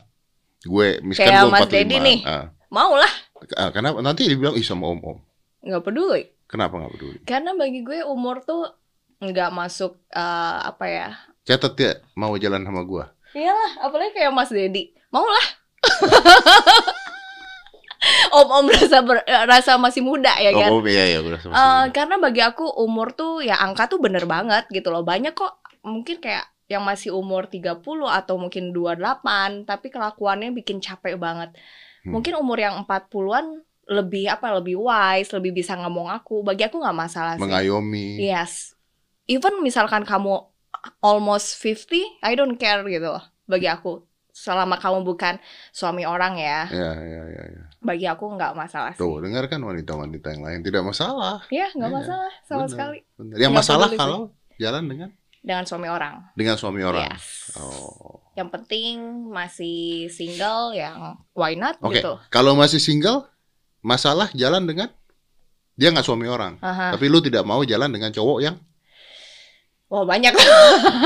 Gue misalkan Kayak gue Mas 45 Dedi nih. Ah. Mau lah, Ah, Kenapa? Nanti dibilang Ih sama om-om nggak peduli. Kenapa nggak peduli? Karena bagi gue umur tuh nggak masuk eh, apa ya Catat ya mau jalan sama gua. Iyalah, apalagi kayak Mas Dedi. Mau lah. Om-om rasa ber- rasa masih muda ya kan? Oh, oh, iya iya Eh, karena bagi aku umur tuh ya angka tuh bener banget gitu loh. Banyak kok mungkin kayak yang masih umur 30 atau mungkin 28 tapi kelakuannya bikin capek banget. Hmm. Mungkin umur yang 40-an lebih apa lebih wise, lebih bisa ngomong aku. Bagi aku nggak masalah sih. mengayomi. Yes. Even misalkan kamu almost 50, I don't care gitu loh. Bagi aku. Selama kamu bukan suami orang ya. Iya iya iya. iya. Bagi aku nggak masalah sih. Tuh, dengarkan wanita-wanita yang lain tidak masalah. Ya nggak Iya, masalah sama benar. sekali. Benar. Yang masalah peduli sih. kalau jalan dengan Dengan suami orang. dengan suami orang. Yes. Oh. Yang penting masih single yang why not Oke. gitu. Kalau masih single, masalah jalan dengan dia nggak suami orang. Aha. Tapi lu tidak mau jalan dengan cowok yang Wah banyak.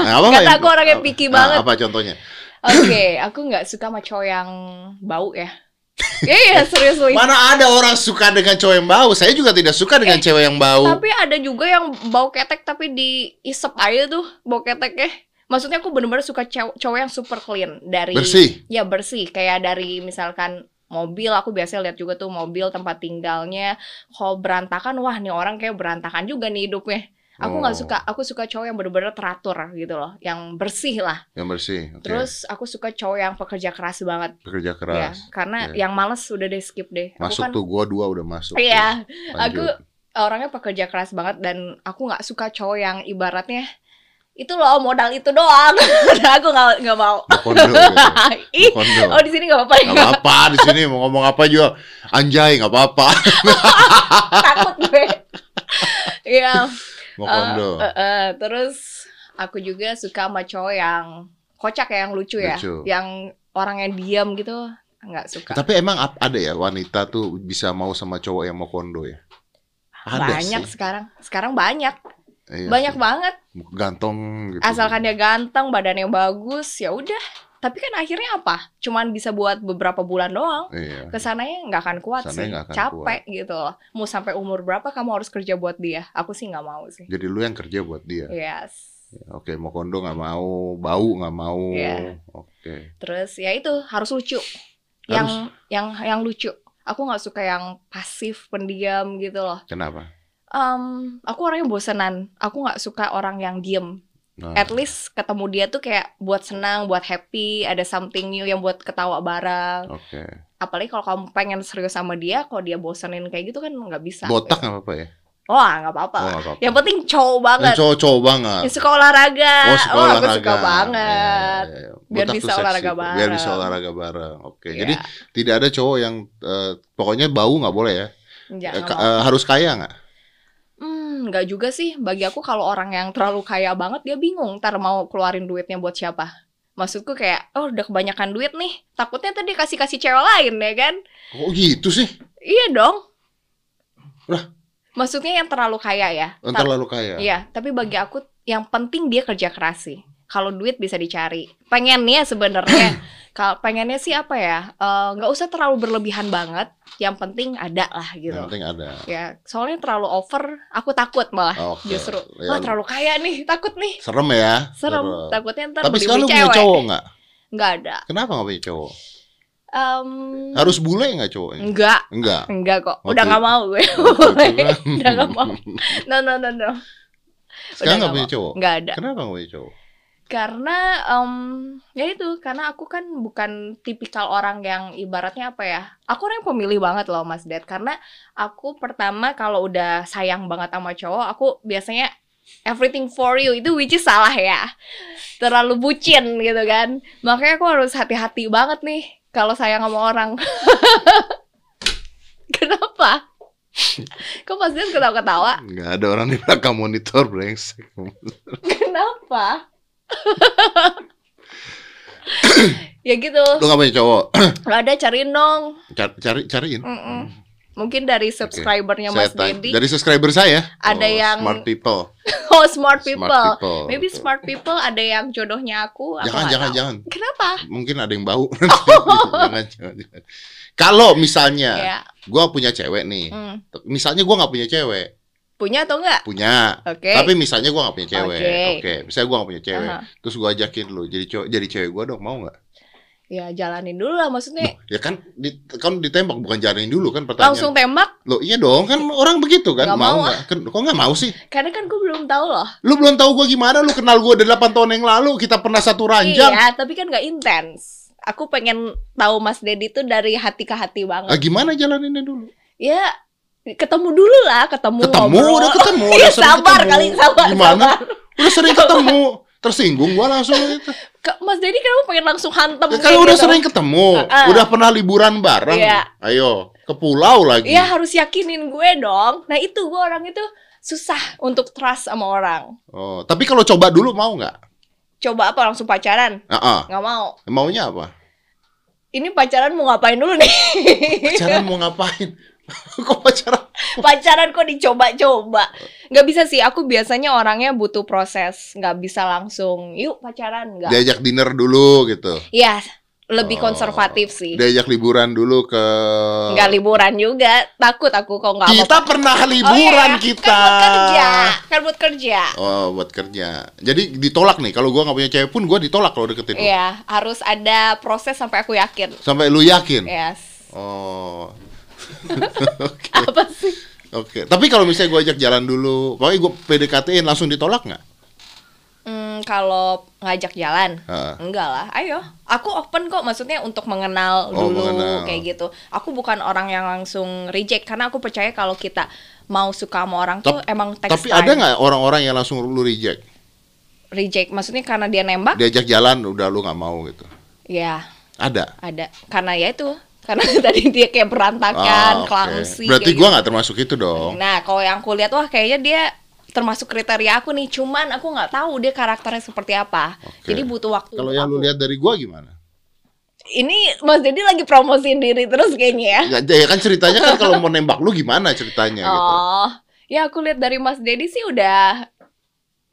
nah, apa Kata yang- aku orangnya picky Nah, banget. Apa contohnya? Oke, aku nggak suka sama cowok yang bau ya. Iya, iya, serius Louis. Mana ada orang suka dengan cowok yang bau? Saya juga tidak suka dengan Eh, cewek yang bau. Tapi ada juga yang bau ketek tapi diisep aja tuh bau keteknya. Maksudnya aku bener-bener suka cowok, cowok yang super clean dari Bersih. ya bersih kayak dari misalkan mobil aku biasanya lihat juga tuh mobil tempat tinggalnya kalau berantakan wah nih orang kayak berantakan juga nih hidupnya. Aku nggak Oh. suka aku suka cowok yang bener-bener teratur gitu loh, yang bersih lah. Yang bersih. Oke. Terus aku suka cowok yang pekerja keras banget bekerja ya, keras. karena Iya. yang males udah deh skip deh. Aku Masuk kan tuh gua dua udah masuk. Iya, aku orangnya pekerja keras banget dan aku nggak suka cowok yang ibaratnya itu loh modal itu doang. Nah, aku nggak nggak mau. Kondo gitu. Ih, Kondo. oh di sini nggak apa-apa ya? Gak apa-apa di sini mau ngomong apa juga. Anjay, nggak apa-apa. Takut gue. Iya. Mau eh, kondo. eh, eh, terus aku juga suka sama cowok yang kocak ya, yang lucu ya, Lucu. yang orang yang diam gitu nggak suka. Tapi emang ada ya wanita tuh bisa mau sama cowok yang mau kondo ya? Ada banyak sih. sekarang. Sekarang banyak, Iya banyak sih. banget. Gantong gitu. asalkan dia ganteng badannya bagus ya udah tapi kan akhirnya apa? Cuman bisa buat beberapa bulan doang. Iya. ke sananya nggak akan kuat Ke sananya sih. akan capek gitu loh. Mau sampai umur berapa kamu harus kerja buat dia? Aku sih nggak mau sih. Jadi lu yang kerja buat dia. yes. Oke, mau kondo nggak mau, bau nggak mau. Iya. Oke. terus ya itu harus lucu. Yang yang yang lucu. Aku nggak suka yang pasif pendiam gitu loh. Kenapa? Em, aku orangnya bosenan. Aku nggak suka orang yang diem Nah, at least ketemu dia tuh kayak buat senang buat happy ada something new yang buat ketawa bareng Oke. apalagi kalau kamu pengen serius sama dia kalau dia bosenin kayak gitu kan nggak bisa Botak gitu. nggak apa-apa ya? wah nggak apa-apa Oh, apa-apa. yang penting cowok banget Yang cowok-cowok banget. yang suka olahraga Oh, suka oh aku olahraga. suka banget Iya, iya, iya. Biar bisa olahraga tuh. Biar bareng. bisa olahraga bareng. Oke. Iya. Jadi tidak ada cowok yang eh, pokoknya bau nggak boleh ya? Ka- mau. eh, harus kaya nggak? Hmm, nggak juga sih. Bagi aku kalau orang yang terlalu kaya banget dia bingung ntar mau keluarin duitnya buat siapa. Maksudku kayak, oh udah kebanyakan duit nih. Takutnya tadi kasih kasih cewek lain ya kan? Kok gitu sih? Iya dong. Lah. Maksudnya yang terlalu kaya ya. Yang terlalu kaya. Iya, tapi bagi aku yang penting dia kerja keras sih. Kalau duit bisa dicari. Pengennya sebenarnya, kalau pengennya sih apa ya? eh, nggak usah terlalu berlebihan banget. Yang penting ada lah gitu. Yang penting ada. Ya, soalnya terlalu over, aku takut malah. Oke. Justru, Ya, wah terlalu kaya nih, takut nih. serem ya. Serem, takutnya ntar Tapi sekarang lu punya cewek. cowok nggak? Nggak ada. Kenapa nggak punya cowok? Em, Harus bule nggak cowoknya? Enggak, Enggak. enggak kok. Waktu- Udah nggak mau gue. Kan. Udah nggak mau. No, no, no, no. Sekarang nggak punya cowok? Nggak ada. Kenapa nggak punya cowok? Karena em, ya itu, karena aku kan bukan tipikal orang yang ibaratnya apa ya? Aku orang yang pemilih banget loh Mas Dad. Karena aku pertama kalau udah sayang banget sama cowok, aku biasanya everything for you itu which is salah ya. Terlalu bucin gitu kan. Makanya aku harus hati-hati banget nih kalau sayang sama orang. Kenapa? Kok Mas Dad ketawa-ketawa? Nggak ada orang di belakang monitor brengsek. Kenapa? ya gitu. Lu nggak punya cowok? Gak ada cariin dong. Cari, cari cariin. Mm-mm. Mungkin dari subscribernya Saya Mas Dedi. Dari subscriber saya. Ada Oh, yang- smart people. Oh, smart people. Smart people. Maybe Betul. smart people ada yang jodohnya aku. Jangan jangan tahu. jangan. Kenapa? Mungkin ada yang bau. jangan, jangan, jangan. Kalau misalnya Ya. gua punya cewek nih. Hmm. Misalnya gua nggak punya cewek. Punya atau enggak? punya. Oke. Tapi misalnya gua nggak punya cewek. Oke. Oke, misalnya gua nggak punya cewek. Aha. Terus gua ajakin lu jadi cowok, jadi cewek gua dong, mau nggak? Ya jalanin dulu lah maksudnya. Ya kan di, kan ditembak bukan jalanin dulu kan pertanyaan. Langsung tembak Loh iya dong kan orang begitu kan Nggak mau nggak? Ken- Kok nggak mau sih? karena kan gue belum tahu loh. Lu belum tahu gua gimana? Lu kenal gua udah 8 tahun yang lalu kita pernah satu ranjang. Iya, tapi kan nggak intens. Aku pengen tahu Mas Dedi tuh dari hati ke hati banget. Ah, gimana jalaninnya dulu? Ya ketemu dulu lah, ketemu, Ketemu ngobrol. udah ketemu, Iya, udah sering sabar ketemu. kali, sabar. Gimana? sabar. Udah sering ketemu, tersinggung gua langsung itu. Mas Dedi kenapa pengen langsung hantem Ya, kan udah gitu? sering ketemu, Heeh. udah pernah liburan bareng. Iya. Ayo, ke pulau lagi. Iya harus yakinin gue dong. Nah itu gue orang itu susah untuk trust sama orang. Oh, tapi kalau coba dulu mau nggak? Coba apa langsung pacaran? Heeh. Nggak mau. Maunya apa? Ini pacaran mau ngapain dulu nih? Pacaran mau ngapain? Kok pacaran? pacaran kok dicoba-coba? Nggak bisa sih. Aku biasanya orangnya butuh proses. Nggak bisa langsung yuk pacaran. Nggak. Diajak dinner dulu gitu. Iya lebih Oh. konservatif sih. Diajak liburan dulu ke Nggak liburan juga. Takut aku kok nggak Kita mau. pernah Oh, iya, liburan iya. kita. Kan buat kerja. Kan buat kerja. Oh, buat kerja. Jadi ditolak nih. Kalau gua nggak punya cewek pun gua ditolak kalau deketin. Iya, harus ada proses sampai aku yakin. Sampai lu yakin. Yes. Oh. Oke. Apa sih? Oke. Tapi kalau misalnya gua ajak jalan dulu, pokoknya gua PDKT-in langsung ditolak nggak? Hmm, kalau ngajak jalan, Heeh. enggak lah. Ayo, aku open kok. Maksudnya untuk mengenal Oh, dulu mengenal. kayak gitu. Aku bukan orang yang langsung reject karena aku percaya kalau kita mau suka sama orang tuh Tap- emang text Tapi ada nggak orang-orang yang langsung lu reject? reject? Maksudnya karena dia nembak? Diajak jalan udah lu nggak mau gitu. Ya, Ada. ada. Karena ya itu, karena tadi dia kayak berantakan, Ah, oke. clumsy. Berarti kayak gua nggak termasuk itu gitu. dong. Nah, kalau yang aku lihat wah kayaknya dia termasuk kriteria aku nih. Cuman aku nggak tahu dia karakternya seperti apa. Oke. Jadi butuh waktu. Kalau yang lu lihat dari gua gimana? Ini Mas Dedi lagi promosiin diri terus kayaknya ya. Nggak, ya kan ceritanya kan kalau mau nembak lu gimana ceritanya gitu. Oh, ya aku lihat dari Mas Dedi sih udah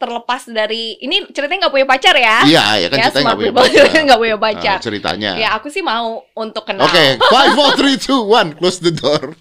terlepas dari ini ceritanya nggak punya pacar ya? Iya, ya kan ya, ceritanya nggak punya pacar. nggak punya pacar. Ah, ceritanya. Ya aku sih mau untuk kenal. Oke, five, four, three, two, one, close the door.